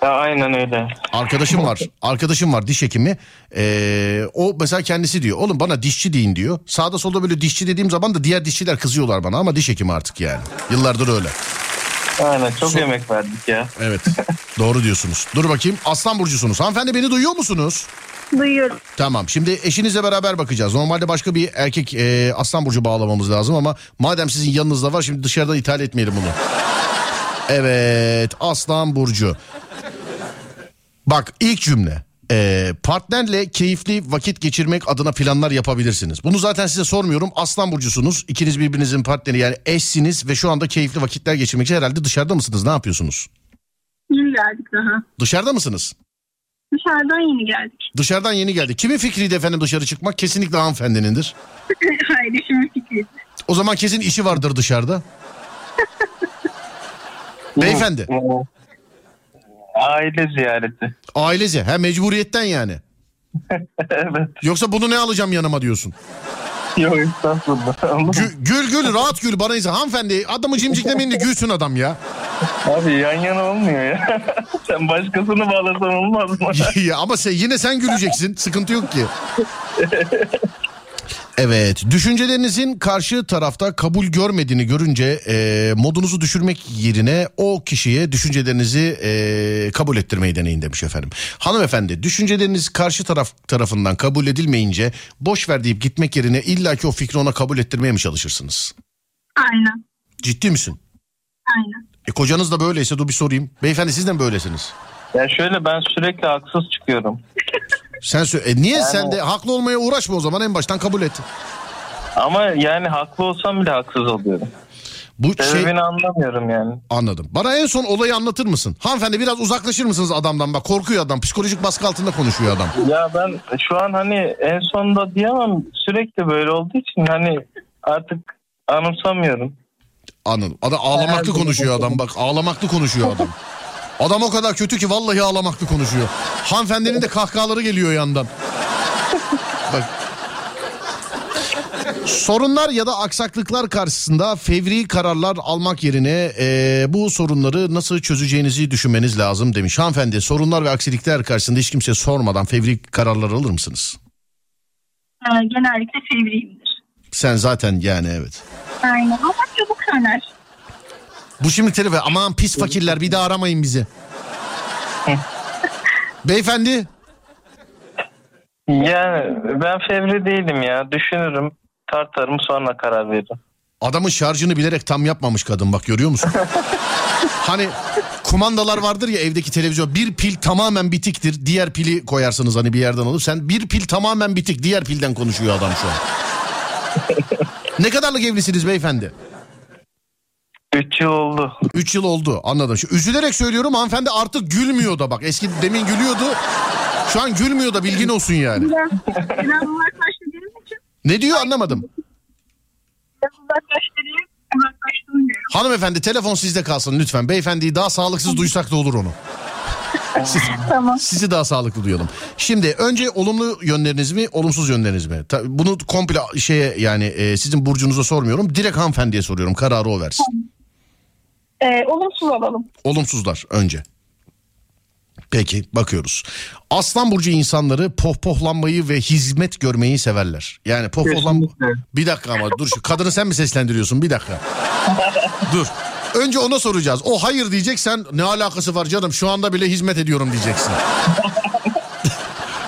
Ya, aynen öyle. Arkadaşım var. *laughs* Arkadaşım var diş hekimi. Ee, o mesela kendisi diyor. Oğlum bana dişçi deyin diyor. Sağda solda böyle dişçi dediğim zaman da diğer dişçiler kızıyorlar bana ama diş hekimi artık yani. Yıllardır öyle. Aynen çok So- yemek verdik ya. Evet. Doğru diyorsunuz. Dur bakayım. Aslan burcusunuz. Hanımefendi beni duyuyor musunuz? Duyuyorum. Tamam. Şimdi eşinizle beraber bakacağız. Normalde başka bir erkek e, aslan burcu bağlamamız lazım ama madem sizin yanınızda var şimdi dışarıdan ithal etmeyelim bunu. Evet. Aslan burcu. Bak ilk cümle. Ee, partnerle keyifli vakit geçirmek adına planlar yapabilirsiniz. Bunu zaten size sormuyorum. Aslan burcusunuz. İkiniz birbirinizin partneri yani eşsiniz ve şu anda keyifli vakitler geçirmek için herhalde dışarıda mısınız? Ne yapıyorsunuz? Yeni geldik daha. Dışarıda mısınız? Dışarıdan yeni geldik. Dışarıdan yeni geldi. Kimin fikriydi efendim dışarı çıkmak? Kesinlikle hanımefendinindir. *laughs* Hayır eşimin fikriydi. O zaman kesin işi vardır dışarıda. *laughs* Beyefendi. Aile ziyareti. Ailece. Ha mecburiyetten yani. *laughs* evet. Yoksa bunu ne alacağım yanıma diyorsun. Yok estağfurullah. *laughs* Gül, gül gül rahat gül bana izin. Hanımefendi adamı cimciklemeyin de gülsün adam ya. Abi yan yana olmuyor ya. *laughs* Sen başkasını bağlasan olmaz mı? ya ama sen, yine sen güleceksin. Sıkıntı yok ki. Evet, düşüncelerinizin karşı tarafta kabul görmediğini görünce e, modunuzu düşürmek yerine o kişiye düşüncelerinizi e, kabul ettirmeyi deneyin demiş efendim. Hanımefendi, düşünceleriniz karşı taraf tarafından kabul edilmeyince boş ver deyip gitmek yerine illaki o fikri ona kabul ettirmeye mi çalışırsınız? Aynen. Ciddi misin? Aynen. E kocanız da böyleyse dur bir sorayım. Beyefendi siz de mi böylesiniz? Ya şöyle ben sürekli haksız çıkıyorum. Sen sö- e niye Yani- sen de haklı olmaya uğraşma o zaman en baştan kabul et. Ama yani haklı olsam bile haksız oluyorum. Bu Sebebini şey anlamıyorum yani. anladım. Bana en son olayı anlatır mısın? Hanımefendi biraz uzaklaşır mısınız adamdan bak korkuyor adam. Psikolojik baskı altında konuşuyor adam. Ya ben şu an hani en sonda diyemem sürekli böyle olduğu için hani artık anımsamıyorum. Anladım. Adam ağlamaklı konuşuyor adam bak ağlamaklı konuşuyor adam. *laughs* Adam o kadar kötü ki vallahi ağlamaklı konuşuyor. Hanımefendinin de kahkahaları geliyor yandan. Bak. Sorunlar ya da aksaklıklar karşısında fevri kararlar almak yerine eee, bu sorunları nasıl çözeceğinizi düşünmeniz lazım demiş. Hanımefendi sorunlar ve aksilikler karşısında hiç kimseye sormadan fevri kararlar alır mısınız? Ee, genellikle fevriyimdir. Sen zaten yani evet. Aynen ama çabuk söner. Bu şimdi telefon aman pis fakirler bir daha aramayın bizi. *laughs* Beyefendi Yani ben fevri değilim ya. Düşünürüm, tartarım sonra karar veririm. adamın şarjını bilerek tam yapmamış kadın bak görüyor musun? *laughs* hani kumandalar vardır ya evdeki televizyon bir pil tamamen bitiktir diğer pili koyarsınız hani bir yerden alıp sen bir pil tamamen bitik diğer pilden konuşuyor adam şu an. *laughs* ne kadarlık evlisiniz beyefendi? 3 yıl oldu. 3 yıl oldu anladım. Şu, üzülerek söylüyorum hanımefendi artık gülmüyor da bak eski demin gülüyordu. Şu an gülmüyor da bilgin olsun yani. Biraz, biraz uzaklaştırdığım için Ne diyor anlamadım. biraz. Uzaklaştım. Hanımefendi telefon sizde kalsın lütfen. Beyefendiyi daha sağlıksız duysak da olur onu. Siz- *laughs* Tamam. sizi daha sağlıklı duyalım. Şimdi önce olumlu yönleriniz mi, olumsuz yönleriniz mi? Bunu komple şeye yani e, sizin burcunuza sormuyorum. Direkt hanımefendiye soruyorum. Kararı o versin. Ee, olumsuz alalım. Olumsuzlar önce. Peki bakıyoruz. Aslan burcu insanları pohpohlanmayı ve hizmet görmeyi severler. Yani pohpohlan... Bir dakika ama dur şu kadını sen mi seslendiriyorsun? Bir dakika. dur. Önce ona soracağız. O hayır diyecek sen ne alakası var canım şu anda bile hizmet ediyorum diyeceksin.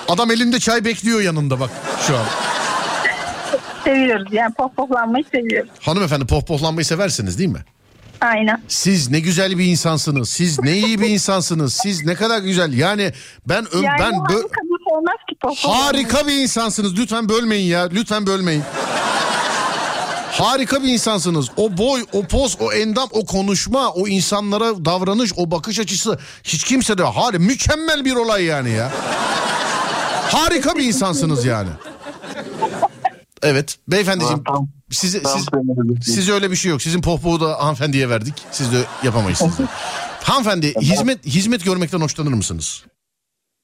Adam elinde çay bekliyor yanında bak şu an. Seviyoruz yani pohpohlanmayı seviyoruz. Hanımefendi pohpohlanmayı seversiniz değil mi? Aynen. Siz ne güzel bir insansınız. Siz ne iyi bir insansınız. Siz ne kadar güzel. Yani ben ö- Yani ben bu bö- kadın olmaz ki pohpohlanmayı. Harika bir insansınız. Lütfen bölmeyin ya. Lütfen bölmeyin. Harika bir insansınız. O boy, o poz, o endam, o konuşma, o insanlara davranış, o bakış açısı hiç kimse de hali mükemmel bir olay yani ya. Harika bir insansınız yani. Evet beyefendiciğim Tam- siz, söylemedim. size öyle bir şey yok. Sizin pohpoğu da hanımefendiye verdik. Siz de yapamayız siz de. *laughs* Hanımefendi hizmet hizmet görmekten hoşlanır mısınız?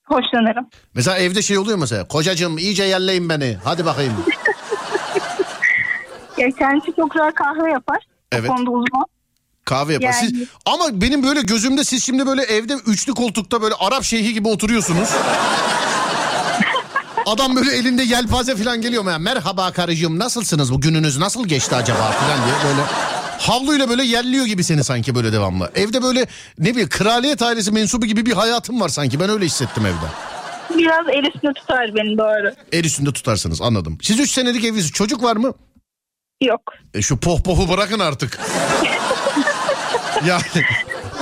Hoşlanırım. Mesela evde şey oluyor mesela. Kocacığım iyice yerleyin beni. Hadi bakayım. *laughs* Ya kendisi çok güzel kahve yapar. Evet. O konuda uzman. Kahve yapar. Yani- Siz, ama benim böyle gözümde siz şimdi böyle evde üçlü koltukta böyle Arap şeyhi gibi oturuyorsunuz. *laughs* Adam böyle elinde yelpaze falan geliyor. mu? Merhaba karıcığım nasılsınız bu gününüz nasıl geçti acaba falan diye böyle havluyla böyle yerliyor gibi seni sanki böyle devamlı. Evde böyle ne bileyim kraliyet ailesi mensubu gibi bir hayatım var sanki ben öyle hissettim evde. Biraz el üstüne tutar beni doğru. El üstünde tutarsınız anladım. Siz 3 senelik evlisiniz çocuk var mı? Yok. E şu pohpohu bırakın artık. *laughs* yani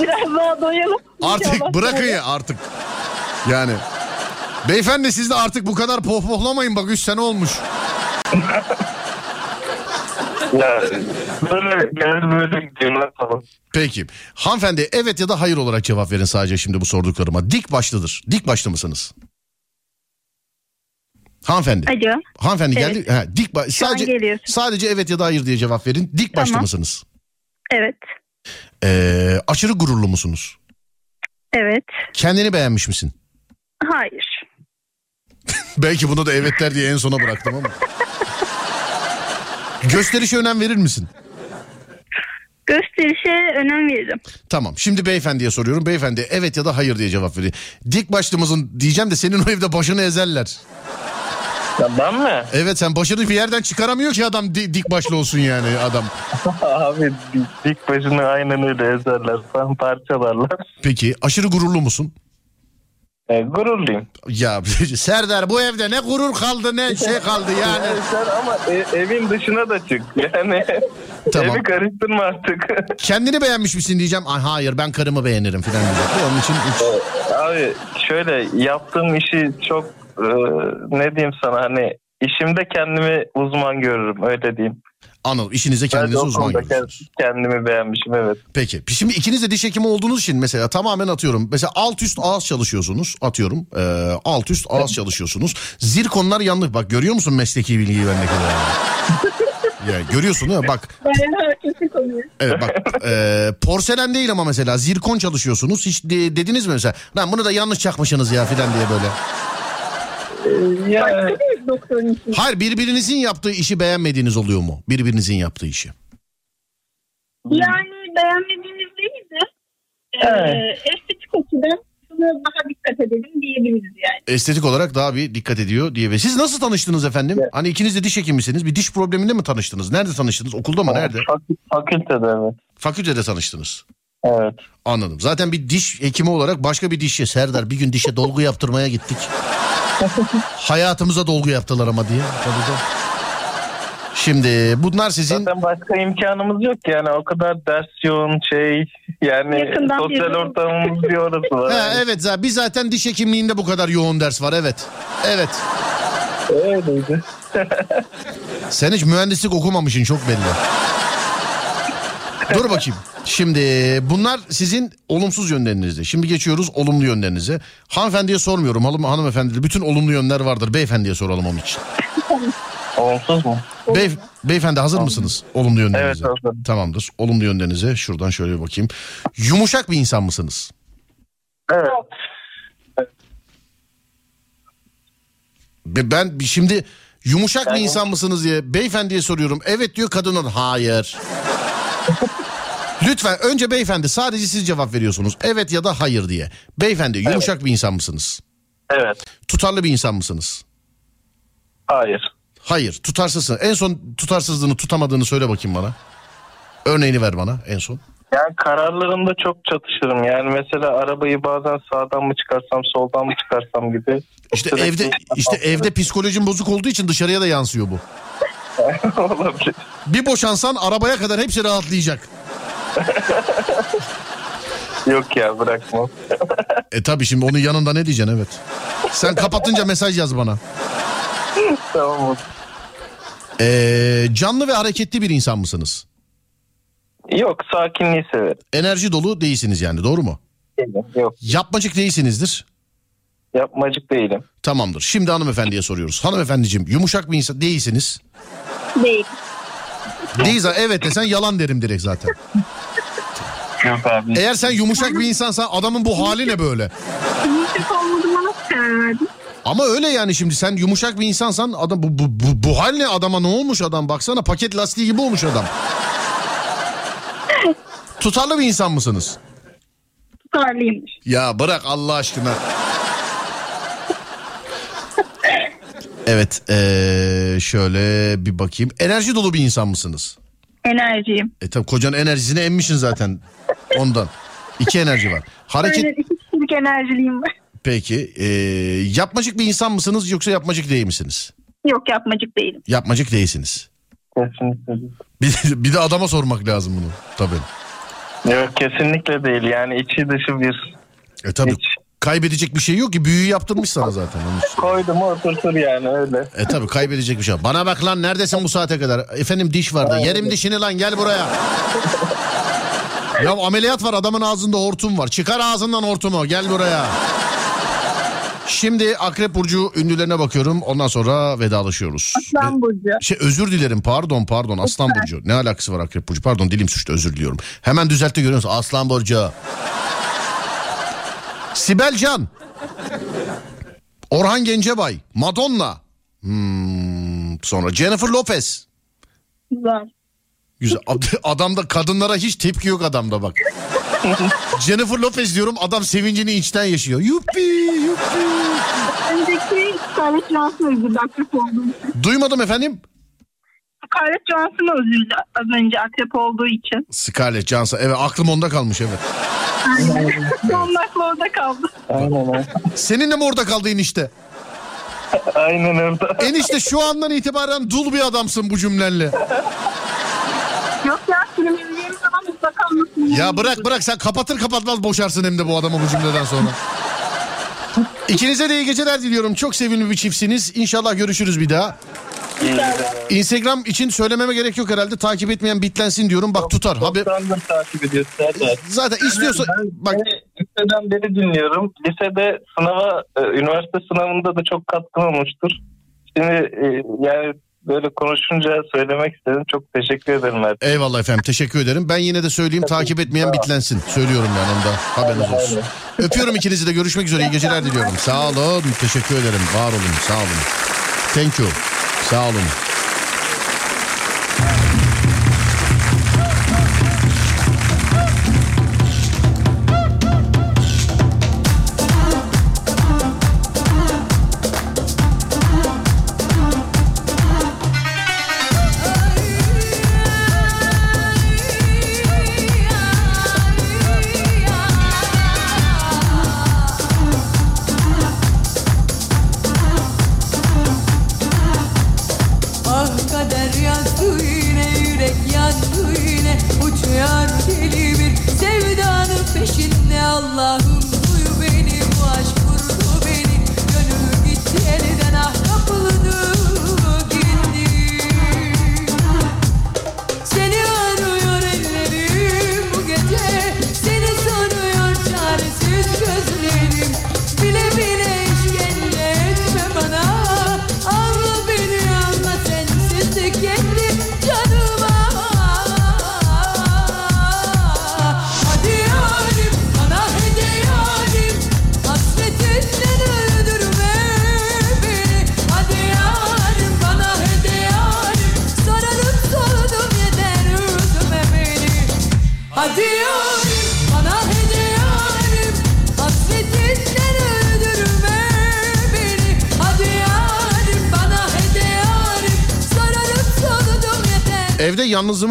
Biraz daha doyalım. artık İnşallah bırakın ya artık. Yani Beyefendi siz de artık bu kadar pohpohlamayın bak 3 sene olmuş. Ya böyle genel böyle gidiyorlar falan. Peki. Hanımefendi evet ya da hayır olarak cevap verin sadece şimdi bu sorduklarıma. Dik başlıdır. Dik başlı mısınız? Hanımefendi. Alo. Hanımefendi Evet. geldi. Ha, dik ba- sadece sadece evet ya da hayır diye cevap verin. Dik başlı Tamam. mısınız? Evet. Ee, aşırı gururlu musunuz? Evet. Kendini beğenmiş misin? Hayır. *laughs* Belki bunu da evetler diye en sona bıraktım ama. Gösterişe önem verir misin? Gösterişe önem veririm. Tamam. Şimdi beyefendiye soruyorum. Beyefendi evet ya da hayır diye cevap veriyor. Dik başlımızın diyeceğim de senin o evde başını ezerler. Ya ben mi? Evet sen başını bir yerden çıkaramıyor ki adam di- dik başlı olsun yani adam. *laughs* Abi dik, dik başını aynen öyle ezerler. Sen parçalarlar. Peki aşırı gururlu musun? E, gururluyum. Ya *laughs* Serdar bu evde ne gurur kaldı ne şey kaldı yani. *laughs* Sen ama e- evin dışına da çık. Yani *laughs* Tamam. evi karıştırma artık. Kendini beğenmiş misin diyeceğim. Ay hayır ben karımı beğenirim falan diyecek. Onun için üç. Abi şöyle yaptığım işi çok e, ne diyeyim sana hani işimde kendimi uzman görürüm öyle diyeyim. Anladım. İşinize kendinizi Ben uzman görüyorsunuz. kend- Kendimi beğenmişim evet. Peki. Şimdi ikiniz de diş hekimi olduğunuz için mesela tamamen atıyorum. Mesela alt üst ağız çalışıyorsunuz. Atıyorum. Ee, alt üst ağız çalışıyorsunuz. Zirkonlar yanlış. Bak görüyor musun mesleki bilgiyi ben ne kadar? ya görüyorsun değil mi? Bak Ben herkesi konuyor. Evet bak e, porselen değil ama mesela zirkon çalışıyorsunuz. Hiç de- dediniz mi mesela lan bunu da yanlış çakmışsınız ya filan diye böyle. Ya Doktorun için. Hayır birbirinizin yaptığı işi beğenmediğiniz oluyor mu? Birbirinizin yaptığı işi. Yani beğenmediğimiz değil de e, Evet. estetik açıdan şuna daha dikkat edelim diyebiliriz yani. Estetik olarak daha bir dikkat ediyor diye. Ve siz nasıl tanıştınız efendim? Hani ikiniz de diş hekimisiniz. Bir diş probleminde mi tanıştınız? Nerede tanıştınız? Okulda mı? Nerede? Fakü- fakültede evet. Fakültede tanıştınız. Evet. Anladım. Zaten bir diş hekimi olarak başka bir dişe Serdar bir gün dişe dolgu yaptırmaya gittik. Hayatımıza dolgu yaptılar ama diye. Şimdi bunlar sizin Zaten başka imkanımız yok yani o kadar ders yoğun şey yani Yakından sosyal bir- ortamımız bir orası var. Ha, evet zaten biz zaten diş hekimliğinde bu kadar yoğun ders var evet. Evet. Öyleydi. Sen hiç mühendislik okumamışsın çok belli. Dur bakayım. Şimdi bunlar sizin olumsuz yönlerinizde. Şimdi geçiyoruz olumlu yönlerinize. Hanımefendiye sormuyorum. Hanım, hanımefendi bütün olumlu yönler vardır. Beyefendiye soralım onun için. Olumsuz mu? Bey, beyefendi hazır mısınız olumlu yönlerinize? Evet, hazırım. Tamamdır. Olumlu yönlerinize şuradan şöyle bir bakayım. Yumuşak bir insan mısınız? Evet. Be- Ben şimdi yumuşak bir Yani- insan mısınız diye beyefendiye soruyorum. Evet diyor kadın ona hayır. *laughs* Lütfen önce beyefendi sadece siz cevap veriyorsunuz. Evet ya da hayır diye. Beyefendi yumuşak bir insan mısınız? Evet. Tutarlı bir insan mısınız? Hayır. Hayır tutarsızsın. En son tutarsızlığını tutamadığını söyle bakayım bana. Örneğini ver bana en son. Yani kararlarımda çok çatışırım. Yani mesela arabayı bazen sağdan mı çıkarsam soldan mı çıkarsam gibi. İşte Sürekli evde işte evde psikolojim bozuk olduğu için dışarıya da yansıyor bu. *laughs* olabilir. Bir boşansan arabaya kadar hepsi rahatlayacak. *laughs* Yok ya bırakmam. E tabi şimdi onun yanında ne diyeceksin evet. Sen kapatınca mesaj yaz bana. tamam oldu. Ee, canlı ve hareketli bir insan mısınız? Yok sakinliği severim. Enerji dolu değilsiniz yani doğru mu? Yok Yapmacık değilsinizdir. yapmacık değilim. Tamamdır. Şimdi hanımefendiye soruyoruz. Hanımefendiciğim yumuşak bir insan değilsiniz. Değil. Değil evet desen yalan derim direkt zaten. Yok abi. Eğer sen yumuşak bir insansan adamın bu hali ne böyle? Yumuşak olmadığıma nasıl karar verdin? Ama öyle yani şimdi sen yumuşak bir insansan adam bu, bu, bu, bu hal ne adama ne olmuş adam baksana paket lastiği gibi olmuş adam. *laughs* Tutarlı bir insan mısınız? Tutarlıymış. Ya bırak Allah aşkına. Evet ee, şöyle bir bakayım. Enerji dolu bir insan mısınız? Enerjiyim. E tabi kocanın enerjisini emmişsin zaten ondan. İki enerji var. Hareket Aynen iki kişilik enerjiliyim var. peki ee, yapmacık bir insan mısınız yoksa yapmacık değil misiniz? Yok yapmacık değilim. Yapmacık değilsiniz. Kesinlikle değil. Bir, bir de adama sormak lazım bunu tabii. Yok kesinlikle değil. Yani içi dışı bir E tabii hiç Kaybedecek bir şey yok ki büyüyü yaptırmış sana zaten. Onun için. Koydum oturtur yani öyle. E tabi kaybedecek bir şey yok. Bana bak lan neredesin bu saate kadar? Efendim diş vardı. Yerim dişini lan gel buraya. ya ameliyat var adamın ağzında hortum var. Çıkar ağzından hortumu gel buraya. Şimdi Akrep Burcu ünlülerine bakıyorum. Ondan sonra vedalaşıyoruz. Aslan Burcu. Şey özür dilerim pardon pardon Aslan Burcu. Ne alakası var Akrep Burcu? Pardon dilim suçtu özür diliyorum. Hemen düzeltti görüyorsunuz Aslan Burcu. Sibel Can. Orhan Gencebay. Madonna. Hmm, sonra Jennifer Lopez. Güzel. Güzel. Ad- *laughs* Adamda kadınlara hiç tepki yok adamda bak. *laughs* Jennifer Lopez diyorum adam sevincini içten yaşıyor. Yuppi yuppi. Önceki Scarlett Johansson üzüldü akrep olduğu için. Duymadım efendim. Scarlett Johansson üzüldü az önce akrep olduğu için. Scarlett Johansson. Evet aklım onda kalmış evet. Son aklı orada kaldı. Aynen Senin de mi orada kaldı enişte? Aynen öyle. Enişte şu andan itibaren dul bir adamsın bu cümlenle. Yok ya film izleyeceğimiz zaman mutlaka anlatın. Ya bırak bırak sen kapatır kapatmaz boşarsın hem de bu adamı bu cümleden sonra. İkinize de iyi geceler diliyorum. Çok sevimli bir çiftsiniz. İnşallah görüşürüz bir daha. Instagram için söylememe gerek yok herhalde. Takip etmeyen bitlensin diyorum. Bak tutar. Haber... Çoktandır takip ediyorsun. Zaten istiyorsa bak Seni liseden beri dinliyorum. Lisede sınava, e, üniversite sınavında da çok katkın olmuştur. Şimdi e, yani böyle konuşunca söylemek istedim. Çok teşekkür ederim. Mert. Eyvallah efendim teşekkür ederim. Ben yine de söyleyeyim takip etmeyen bitlensin. Söylüyorum yani onda haberiniz olsun. Öpüyorum ikinizi de görüşmek üzere iyi geceler diliyorum. Sağ olun teşekkür ederim var olun sağ olun. Thank you sağ olun.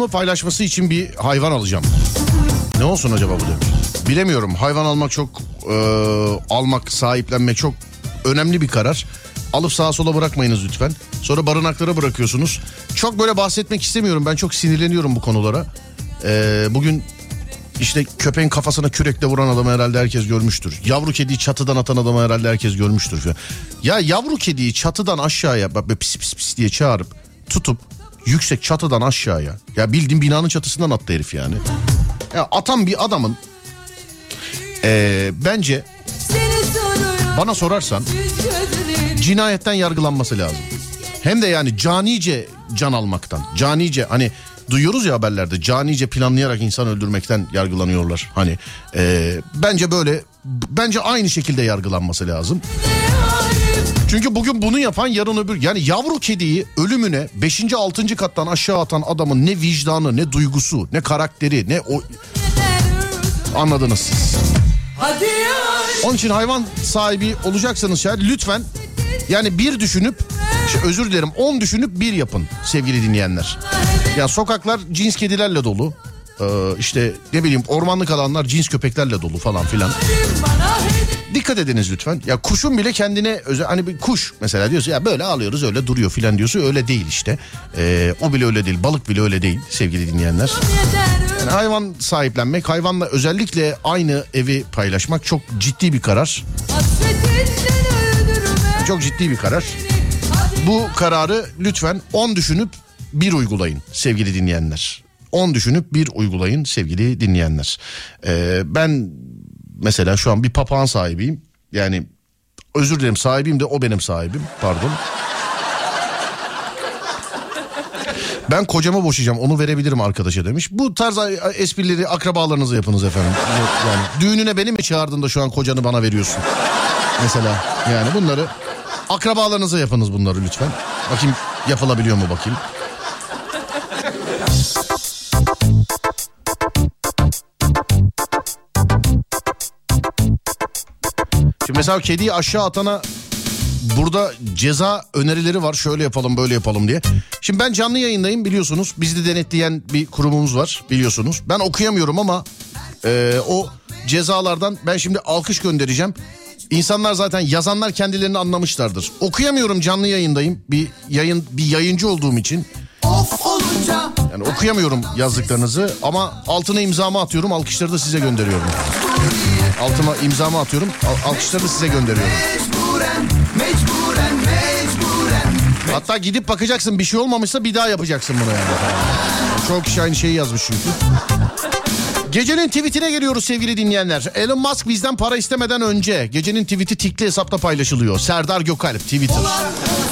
Yalnızlığımı paylaşması için bir hayvan alacağım. Ne olsun acaba bu demiş. Bilemiyorum hayvan almak çok e, almak sahiplenmek çok önemli bir karar. Alıp sağa sola bırakmayınız lütfen. Sonra barınaklara bırakıyorsunuz. Çok böyle bahsetmek istemiyorum. Ben çok sinirleniyorum bu konulara. E, bugün işte köpeğin kafasına kürekle vuran adamı herhalde herkes görmüştür. Yavru kediyi çatıdan atan adamı herhalde herkes görmüştür. Ya yavru kediyi çatıdan aşağıya bak pis pis pis diye çağırıp tutup yüksek çatıdan aşağıya. Ya bildiğin binanın çatısından attı herif yani. Ya atan bir adamın eee, bence bana sorarsan cinayetten yargılanması lazım. Hem de yani canice can almaktan. Canice hani duyuyoruz ya haberlerde canice planlayarak insan öldürmekten yargılanıyorlar. Hani eee, bence böyle bence aynı şekilde yargılanması lazım. Çünkü bugün bunu yapan yarın öbür yani yavru kediyi ölümüne 5. 6. kattan aşağı atan adamın ne vicdanı ne duygusu ne karakteri ne o anladınız siz. Onun için hayvan sahibi olacaksanız şayet lütfen yani bir düşünüp şey, özür dilerim 10 düşünüp bir yapın sevgili dinleyenler. Ya sokaklar cins kedilerle dolu. Ee, işte ne bileyim ormanlık alanlar cins köpeklerle dolu falan filan. Dikkat ediniz lütfen. Ya kuşun bile kendine özel hani bir kuş mesela diyorsa ya böyle alıyoruz öyle duruyor filan diyorsa öyle değil işte. Ee, o bile öyle değil. Balık bile öyle değil sevgili dinleyenler. Yani hayvan sahiplenmek, hayvanla özellikle aynı evi paylaşmak çok ciddi bir karar. Çok ciddi bir karar. Bu kararı lütfen 10 düşünüp bir uygulayın sevgili dinleyenler. 10 düşünüp bir uygulayın sevgili dinleyenler. Ee, ben mesela şu an bir papağan sahibiyim. Yani özür dilerim sahibiyim de o benim sahibim pardon. Ben kocama boşayacağım onu verebilirim arkadaşa demiş. Bu tarz esprileri akrabalarınıza yapınız efendim. Yani düğününe beni mi çağırdın da şu an kocanı bana veriyorsun? Mesela yani bunları akrabalarınıza yapınız bunları lütfen. Bakayım yapılabiliyor mu bakayım. Şimdi mesela kediyi aşağı atana burada ceza önerileri var. Şöyle yapalım böyle yapalım diye. Şimdi ben canlı yayındayım biliyorsunuz. Bizde denetleyen bir kurumumuz var biliyorsunuz. Ben okuyamıyorum ama e, o cezalardan ben şimdi alkış göndereceğim. İnsanlar zaten yazanlar kendilerini anlamışlardır. Okuyamıyorum canlı yayındayım. Bir yayın bir yayıncı olduğum için. Yani okuyamıyorum yazdıklarınızı ama altına imzamı atıyorum. Alkışları da size gönderiyorum. Altıma imzamı atıyorum. Al- alkışları da size gönderiyorum. Hatta gidip bakacaksın bir şey olmamışsa bir daha yapacaksın bunu yani. Çok kişi aynı şeyi yazmış çünkü. Gecenin tweetine geliyoruz sevgili dinleyenler. Elon Musk bizden para istemeden önce gecenin tweeti tikli hesapta paylaşılıyor. Serdar Gökalp Twitter.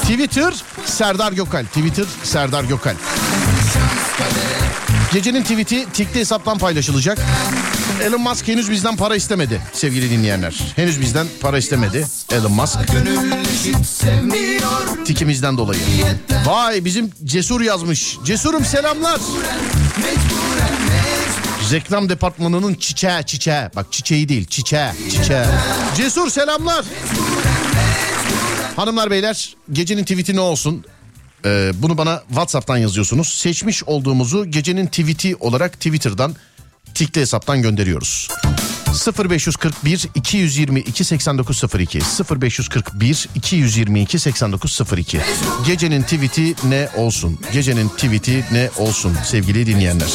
Twitter Serdar Gökalp. Twitter Serdar Gökalp. Gecenin tweeti tikli hesaptan paylaşılacak. Elon Musk henüz bizden para istemedi sevgili dinleyenler. Henüz bizden para istemedi Elon Musk. Tikimizden dolayı. Vay bizim Cesur yazmış. Cesurum selamlar. Reklam departmanının çiçeği çiçeği. Bak çiçeği değil çiçeği çiçeği. Cesur selamlar. Hanımlar beyler gecenin tweeti ne olsun? Ee, bunu bana WhatsApp'tan yazıyorsunuz. Seçmiş olduğumuzu gecenin tweeti olarak Twitter'dan tikli hesaptan gönderiyoruz. 0541 222 8902 0541 222 8902 Gecenin tweeti ne olsun? Gecenin tweeti ne olsun sevgili dinleyenler?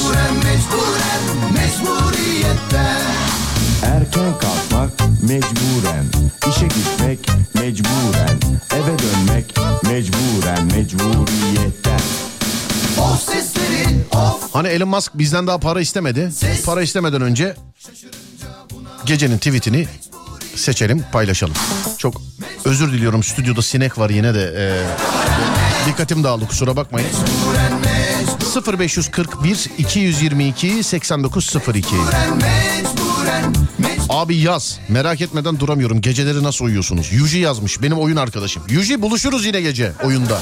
Erken kalkmak mecburen, işe gitmek mecburen, eve dönmek mecburen, mecburiyetten. O of Hani Elon Musk bizden daha para istemedi. Para istemeden önce gecenin tweetini seçelim paylaşalım. Çok özür diliyorum stüdyoda sinek var yine de e, dikkatim dağıldı kusura bakmayın. 0541 222 8902 Abi yaz merak etmeden duramıyorum geceleri nasıl uyuyorsunuz? Yuji yazmış benim oyun arkadaşım. Yuji buluşuruz yine gece oyunda.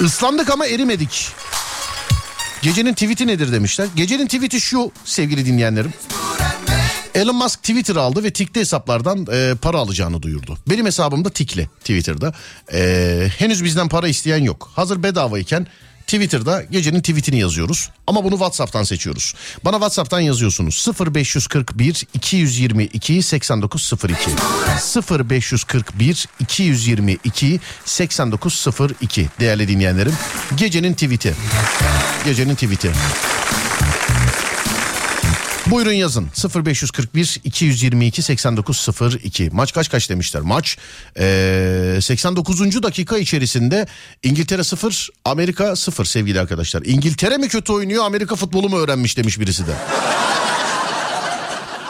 Islandık ama erimedik. Gecenin tweet'i nedir demişler. Gecenin tweet'i şu sevgili dinleyenlerim. Elon Musk Twitter aldı ve tikli hesaplardan e, para alacağını duyurdu. Benim hesabım da tikli Twitter'da. E, henüz bizden para isteyen yok. Hazır bedavayken Twitter'da gecenin tweetini yazıyoruz. Ama bunu WhatsApp'tan seçiyoruz. Bana WhatsApp'tan yazıyorsunuz. 0541 222 8902 0541 222 8902 değerli dinleyenlerim. Gecenin tweet'i. Gecenin tweet'i. Buyurun yazın 0541 222 8902 maç kaç kaç demişler maç ee, 89. dakika içerisinde İngiltere 0 Amerika 0 sevgili arkadaşlar İngiltere mi kötü oynuyor Amerika futbolu mu öğrenmiş demiş birisi de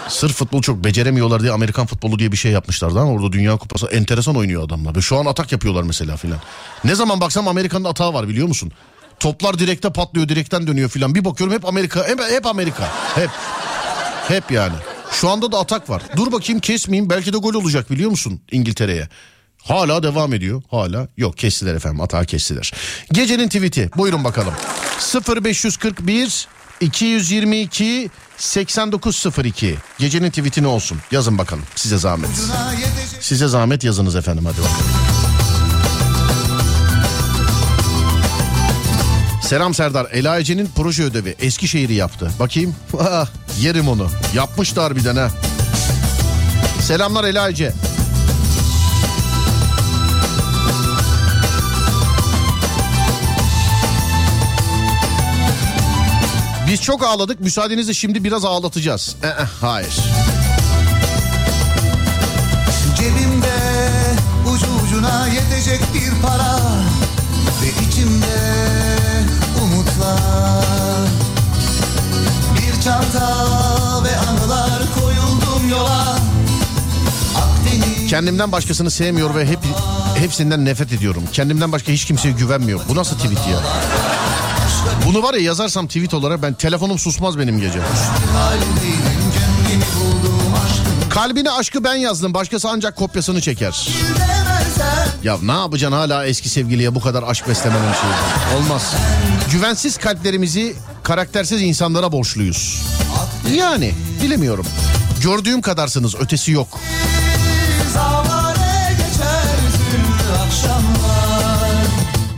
Sırf futbol çok beceremiyorlar diye Amerikan futbolu diye bir şey yapmışlardı ama orada Dünya Kupası enteresan oynuyor adamlar. Şu an atak yapıyorlar mesela filan. Ne zaman baksam Amerika'nın atağı var biliyor musun? Toplar direkte patlıyor direkten dönüyor filan. Bir bakıyorum hep Amerika hep, hep Amerika hep. Hep yani. Şu anda da atak var. Dur bakayım kesmeyeyim belki de gol olacak biliyor musun İngiltere'ye. Hala devam ediyor. Hala yok kestiler efendim atağı kestiler. Gecenin tweet'i buyurun bakalım. 0541 222 8902 Gecenin tweet'i ne olsun? Yazın bakalım size zahmet. Size zahmet yazınız efendim hadi bakalım. Selam Serdar. Ela Ece'nin proje ödevi Eskişehir'i yaptı. Bakayım. Ah, Yerim onu. Yapmıştı harbiden ha. Selamlar Ela Ece. çok ağladık. Müsaadenizle şimdi biraz ağlatacağız. Ee, hayır. Cebimde ucu ucuna yetecek bir para çanta ve anılar koyuldum yola Kendimden başkasını sevmiyor ve hep hepsinden nefret ediyorum. Kendimden başka hiç kimseye güvenmiyor. Bu nasıl tweet ya? Bunu var ya yazarsam tweet olarak ben telefonum susmaz benim gece. Kalbine aşkı ben yazdım. Başkası ancak kopyasını çeker. Demezsen Ya ne yapacaksın hala eski sevgiliye bu kadar aşk beslemenin şeyi? Olmaz. Güvensiz kalplerimizi karaktersiz insanlara borçluyuz. Yani bilemiyorum. Gördüğüm kadarsınız ötesi yok.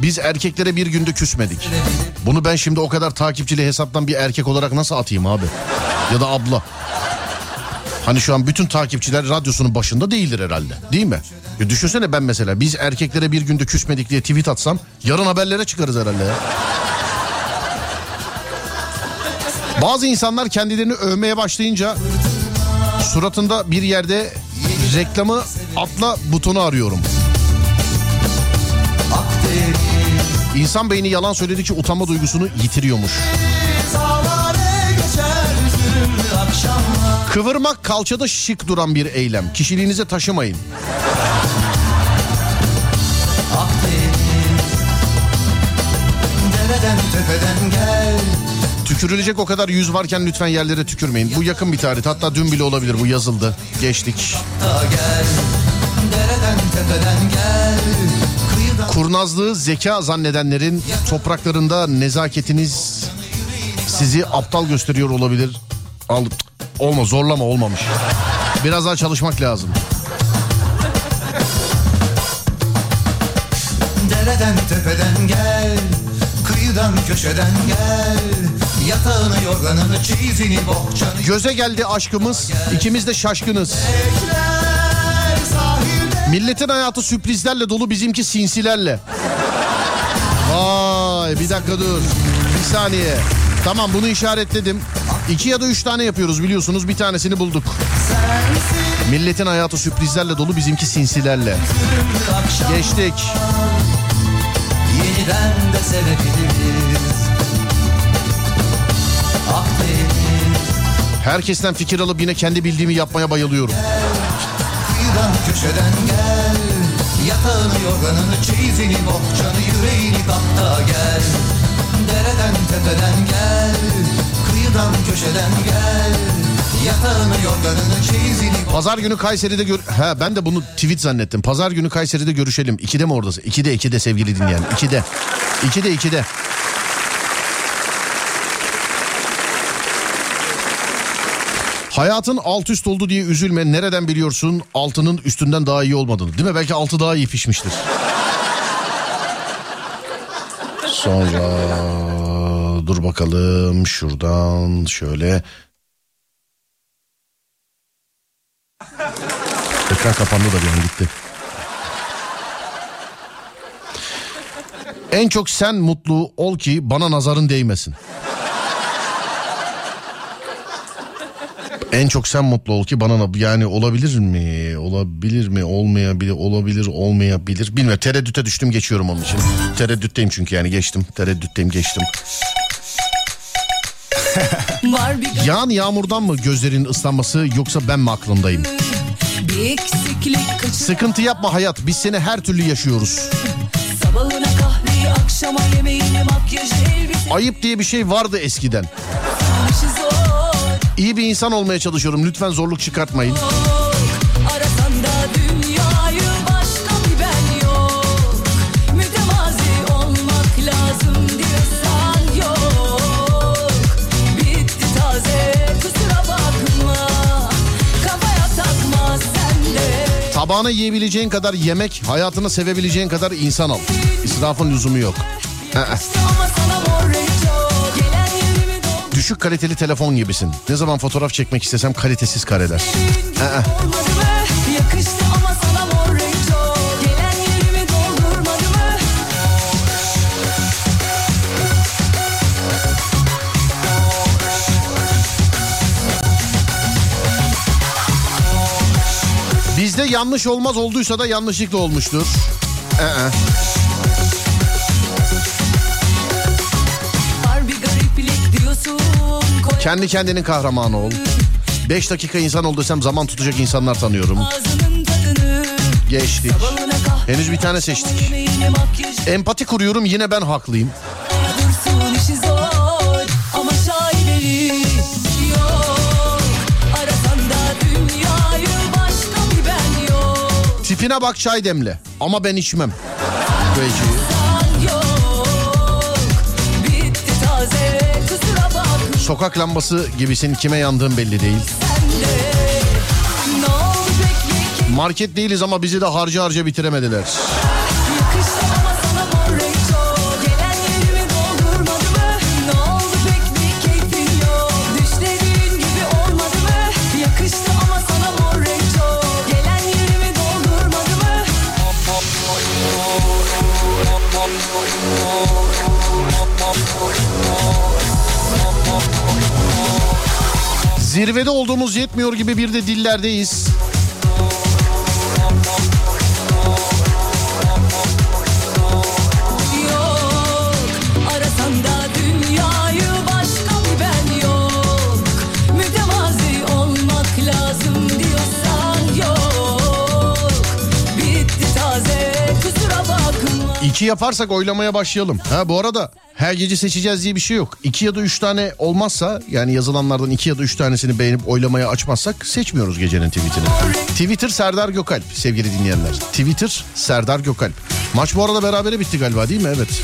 Biz erkeklere bir günde küsmedik. Bunu ben şimdi o kadar takipçili hesaptan bir erkek olarak nasıl atayım abi? Ya da abla. Hani şu an bütün takipçiler radyosunun başında değildir herhalde. Değil mi? Ya düşünsene ben mesela biz erkeklere bir günde küsmedik diye tweet atsam yarın haberlere çıkarız herhalde ya. Bazı insanlar kendilerini övmeye başlayınca suratında bir yerde reklamı atla butonu arıyorum. İnsan beyni yalan söyledikçe utanma duygusunu yitiriyormuş. Kıvırmak kalçada şık duran bir eylem. Kişiliğinize taşımayın. Dereden tepeden gel Tükürülecek o kadar yüz varken lütfen yerlere tükürmeyin. Bu yakın bir tarih. Hatta dün bile olabilir. Bu yazıldı. Geçtik. da gel Dereden tepeden gel Kıyıdan Kurnazlığı zeka zannedenlerin topraklarında nezaketiniz sizi aptal gösteriyor olabilir. Al, olma zorlama olmamış. Biraz daha çalışmak lazım. Dereden tepeden gel Kıyıdan köşeden gel Yatağını yorganını çizini bohçanı Göze geldi aşkımız. İkimiz de şaşkınız. Milletin hayatı sürprizlerle dolu bizimki sinsilerle. Vay bir dakika dur. Bir saniye. Tamam bunu işaretledim. İki ya da üç tane yapıyoruz biliyorsunuz. Bir tanesini bulduk. Milletin hayatı sürprizlerle dolu bizimki sinsilerle. akşam Geçtik. Yeniden de sevebiliriz Akdeniz Herkesten fikir alıp yine kendi bildiğimi yapmaya bayılıyorum. Kıyıdan köşeden gel Yatağını yorganını çeyizini bohçanı yüreğini kapta gel Dereden tepeden gel Kıyıdan köşeden gel Pazar günü Kayseri'de gör... Ha ben de bunu tweet zannettim. Pazar günü Kayseri'de görüşelim. İkide mi oradasın? İkide ikide sevgili dinleyen. İkide. İkide ikide. Hayatın alt üst oldu diye üzülme. Nereden biliyorsun altının üstünden daha iyi olmadığını. Değil mi? Belki altı daha iyi pişmiştir. Sonra dur bakalım şuradan şöyle. Ekran kapandı da bir an gitti. En çok sen mutlu ol ki bana nazarın değmesin. En çok sen mutlu ol ki bana na- yani olabilir mi? Olabilir mi? Olmayabilir, olabilir, olmayabilir. Bilmiyorum tereddüte düştüm geçiyorum onun için. Tereddütteyim çünkü yani geçtim. Tereddütteyim geçtim. *laughs* Yağan yağmurdan mı gözlerin ıslanması yoksa ben mi kaçır Sıkıntı yapma hayat biz seni her türlü yaşıyoruz. Kahveyi yemeğini makyajı elbise Ayıp diye bir şey vardı eskiden. İyi bir insan olmaya çalışıyorum lütfen zorluk çıkartmayın. Arasan Tabağına yiyebileceğin kadar yemek, hayatını sevebileceğin kadar insan al. İsrafın lüzumu yok. Düşük kaliteli telefon gibisin. Ne zaman fotoğraf çekmek istesem kalitesiz kareler. Bizde yanlış olmaz olduysa da yanlışlıkla olmuştur. Ee, koy kendi kendinin kahramanı ol. 5 dakika insan ol desem zaman tutacak insanlar tanıyorum. Geçtik. Henüz bir tane seçtik. Empati kuruyorum yine ben haklıyım. Tipine bak çay demle ama ben içmem. Sokak lambası gibisin kime yandığın belli değil. Market değiliz ama bizi de harca harca bitiremediler. Zirvede olduğumuz yetmiyor gibi bir de dillerdeyiz. İki yaparsak oylamaya başlayalım. Ha bu arada her gece seçeceğiz diye bir şey yok. İki ya da üç tane olmazsa yani yazılanlardan iki ya da üç tanesini beğenip oylamaya açmazsak seçmiyoruz gecenin tweetini. Twitter Serdar Gökalp sevgili dinleyenler. Twitter Serdar Gökalp. Maç bu arada berabere bitti galiba değil mi? Evet.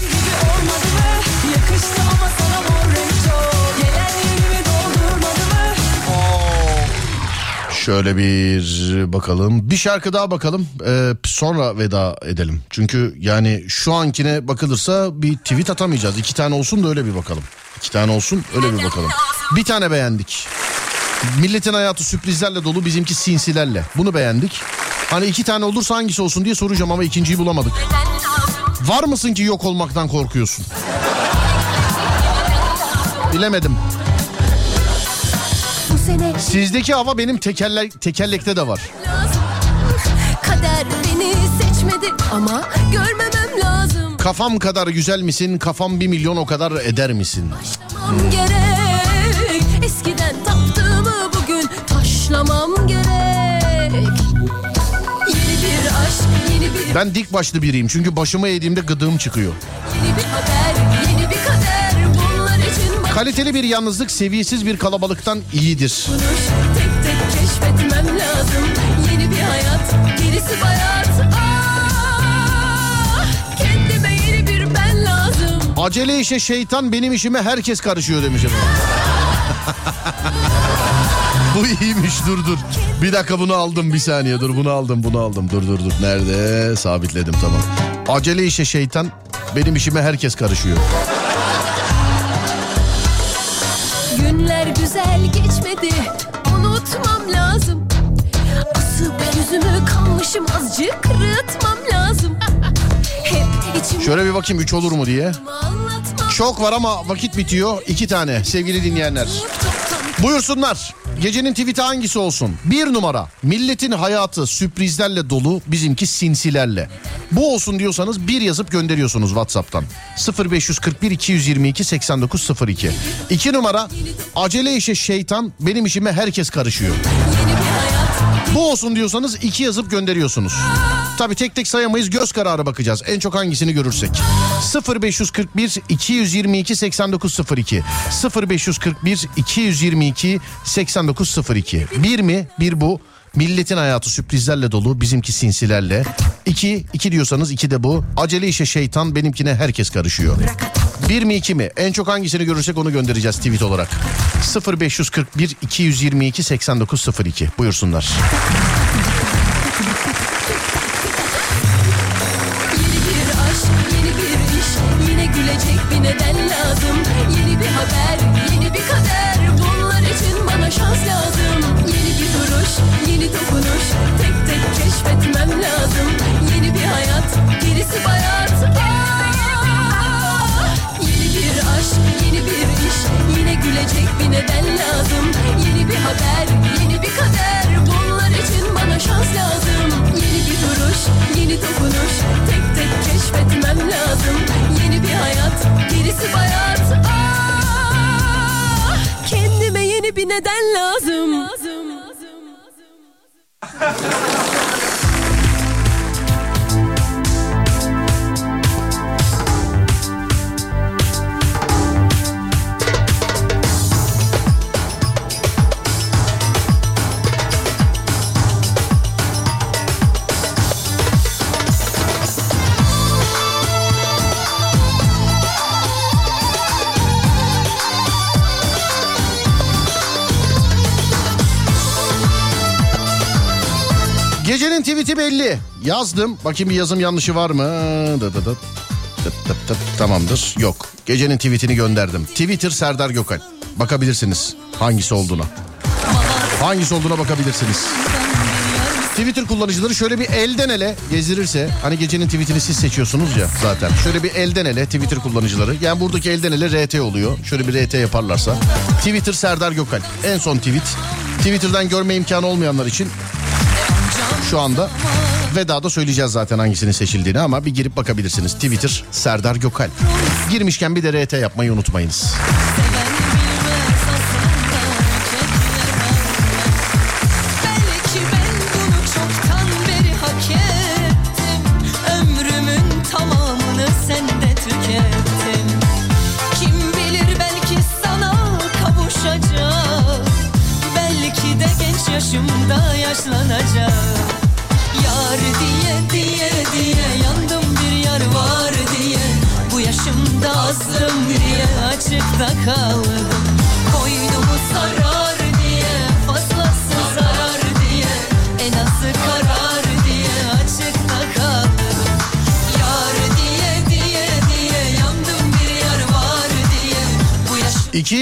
Şöyle bir bakalım. Bir şarkı daha bakalım. Ee, sonra veda edelim. Çünkü yani şu ankine bakılırsa bir tweet atamayacağız. İki tane olsun da öyle bir bakalım. İki tane olsun öyle bir bakalım. Bir tane beğendik. Milletin hayatı sürprizlerle dolu bizimki sinsilerle. Bunu beğendik. Hani iki tane olursa hangisi olsun diye soracağım ama ikinciyi bulamadık. Var mısın ki yok olmaktan korkuyorsun? Bilemedim. Sene Sizdeki hava benim tekerle tekerlekte de var. lazım Kader beni seçmedi ama görmemem lazım Kafam kadar güzel misin? Kafam bir milyon o kadar eder misin? Taşlamam gerek Eskiden taptığımı bugün taşlamam gerek Yeni bir aşk, yeni bir, Ben dik başlı biriyim çünkü başımı eğdiğimde gıdığım çıkıyor. yeni bir haber, Kaliteli bir yalnızlık seviyesiz bir kalabalıktan iyidir. Tek tek lazım Yeni bir hayat, gerisi bayat Ah, Kendime yeni bir ben lazım Acele işe şeytan benim işime herkes karışıyor demiş. *laughs* Bu iyiymiş dur dur. Bir dakika bunu aldım bir saniye dur bunu aldım bunu aldım dur dur dur. Nerede? Sabitledim tamam. Acele işe şeytan benim işime herkes karışıyor. Güzel geçmedi Unutmam lazım Asıp yüzümü kalmışım azıcık Rıtmam lazım Hep içim Şöyle bir bakayım 3 olur mu diye. Çok var ama vakit bitiyor. İki tane sevgili dinleyenler. Buyursunlar. Gecenin tweet'i hangisi olsun? Bir numara. Milletin hayatı sürprizlerle dolu, bizimki sinsilerle. Bu olsun diyorsanız bir yazıp gönderiyorsunuz WhatsApp'tan. 0541 222 8902. İki numara. Acele işe şeytan, benim işime herkes karışıyor. Bu olsun diyorsanız iki yazıp gönderiyorsunuz. Tabi tek tek sayamayız göz kararı bakacağız. En çok hangisini görürsek. 0541 222 8902 0541 222 8902 Bir mi? Bir bu. Milletin hayatı sürprizlerle dolu bizimki sinsilerle. İki, iki diyorsanız iki de bu. Acele işe şeytan benimkine herkes karışıyor. Bir mi iki mi? En çok hangisini görürsek onu göndereceğiz tweet olarak. 0541 222 8902 buyursunlar. Neden lazım? *laughs* *laughs* Gecenin tweet'i belli. Yazdım. Bakayım bir yazım yanlışı var mı? Dı dı dı. Tıp tıp tıp. Tamamdır. Yok. Gecenin tweetini gönderdim. Twitter Serdar Gökal. Bakabilirsiniz hangisi olduğuna. Hangisi olduğuna bakabilirsiniz. Twitter kullanıcıları şöyle bir elden ele gezdirirse hani gecenin tweetini siz seçiyorsunuz ya zaten. Şöyle bir elden ele Twitter kullanıcıları yani buradaki elden ele RT oluyor. Şöyle bir RT yaparlarsa. Twitter Serdar Gökal en son tweet. Twitter'dan görme imkanı olmayanlar için şu anda vedada söyleyeceğiz zaten hangisinin seçildiğini ama bir girip bakabilirsiniz. Twitter Serdar Gökal. Girmişken bir de RT yapmayı unutmayınız. Belki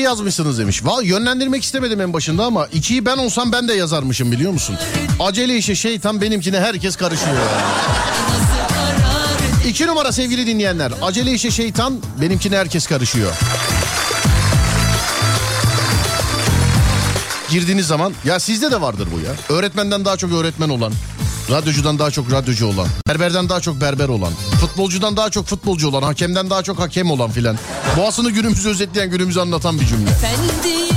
yazmışsınız demiş. Valla yönlendirmek istemedim en başında ama ikiyi ben olsam ben de yazarmışım biliyor musun? Acele işe şeytan benimkine herkes karışıyor. İki numara sevgili dinleyenler. Acele işe şeytan benimkine herkes karışıyor. Girdiğiniz zaman ya sizde de vardır bu ya. Öğretmenden daha çok öğretmen olan, radyocudan daha çok radyocu olan, berberden daha çok berber olan, futbolcudan daha çok futbolcu olan, hakemden daha çok hakem olan filan. Boğasını günümüzü özetleyen, günümüzü anlatan bir cümle.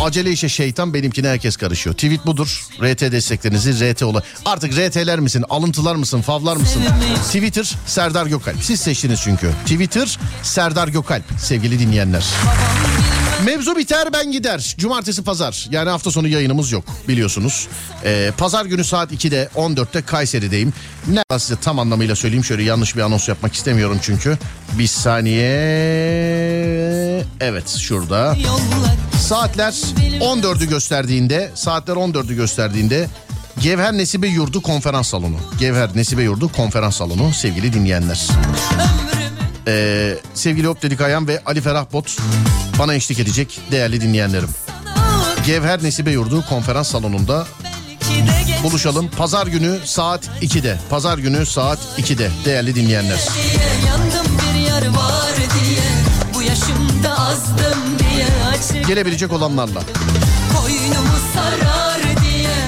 Acele işe şeytan benimkine herkes karışıyor. Tweet budur. RT desteklerinizi RT ola. Artık RT'ler misin, alıntılar mısın, favlar mısın? Twitter Serdar Gökalp. Siz seçtiniz çünkü. Twitter Serdar Gökalp sevgili dinleyenler. Mevzu biter ben gider. Cumartesi pazar yani hafta sonu yayınımız yok biliyorsunuz. Ee, pazar günü saat 2'de 14'te Kayseri'deyim. Ne size tam anlamıyla söyleyeyim şöyle yanlış bir anons yapmak istemiyorum çünkü. Bir saniye. Evet şurada. Saatler 14'ü gösterdiğinde saatler 14'ü gösterdiğinde Gevher Nesibe Yurdu konferans salonu. Gevher Nesibe Yurdu konferans salonu sevgili dinleyenler. Ee, sevgili Hop Dedik Ayhan ve Ali Ferah Bot bana eşlik edecek değerli dinleyenlerim. Gevher Nesibe Yurdu konferans salonunda buluşalım. Pazar günü saat 2'de. Pazar günü saat 2'de değerli dinleyenler. Gelebilecek olanlarla. Koynumu sarar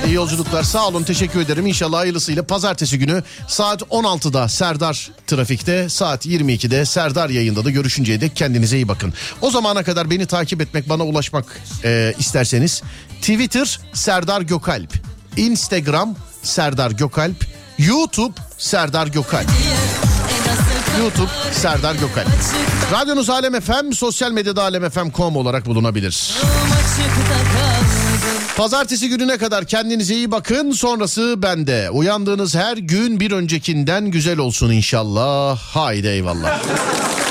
İyi yolculuklar sağ olun teşekkür ederim. İnşallah hayırlısıyla pazartesi günü saat 16'da Serdar Trafik'te saat 22'de Serdar yayında da görüşünceye dek kendinize iyi bakın. O zamana kadar beni takip etmek bana ulaşmak e, isterseniz Twitter Serdar Gökalp, Instagram Serdar Gökalp, YouTube Serdar Gökalp. YouTube Serdar Gökalp. Radyonuz Alem FM, sosyal medyada alemfm.com olarak bulunabilir. Pazartesi gününe kadar kendinize iyi bakın. Sonrası bende. Uyandığınız her gün bir öncekinden güzel olsun inşallah. Haydi eyvallah. *laughs*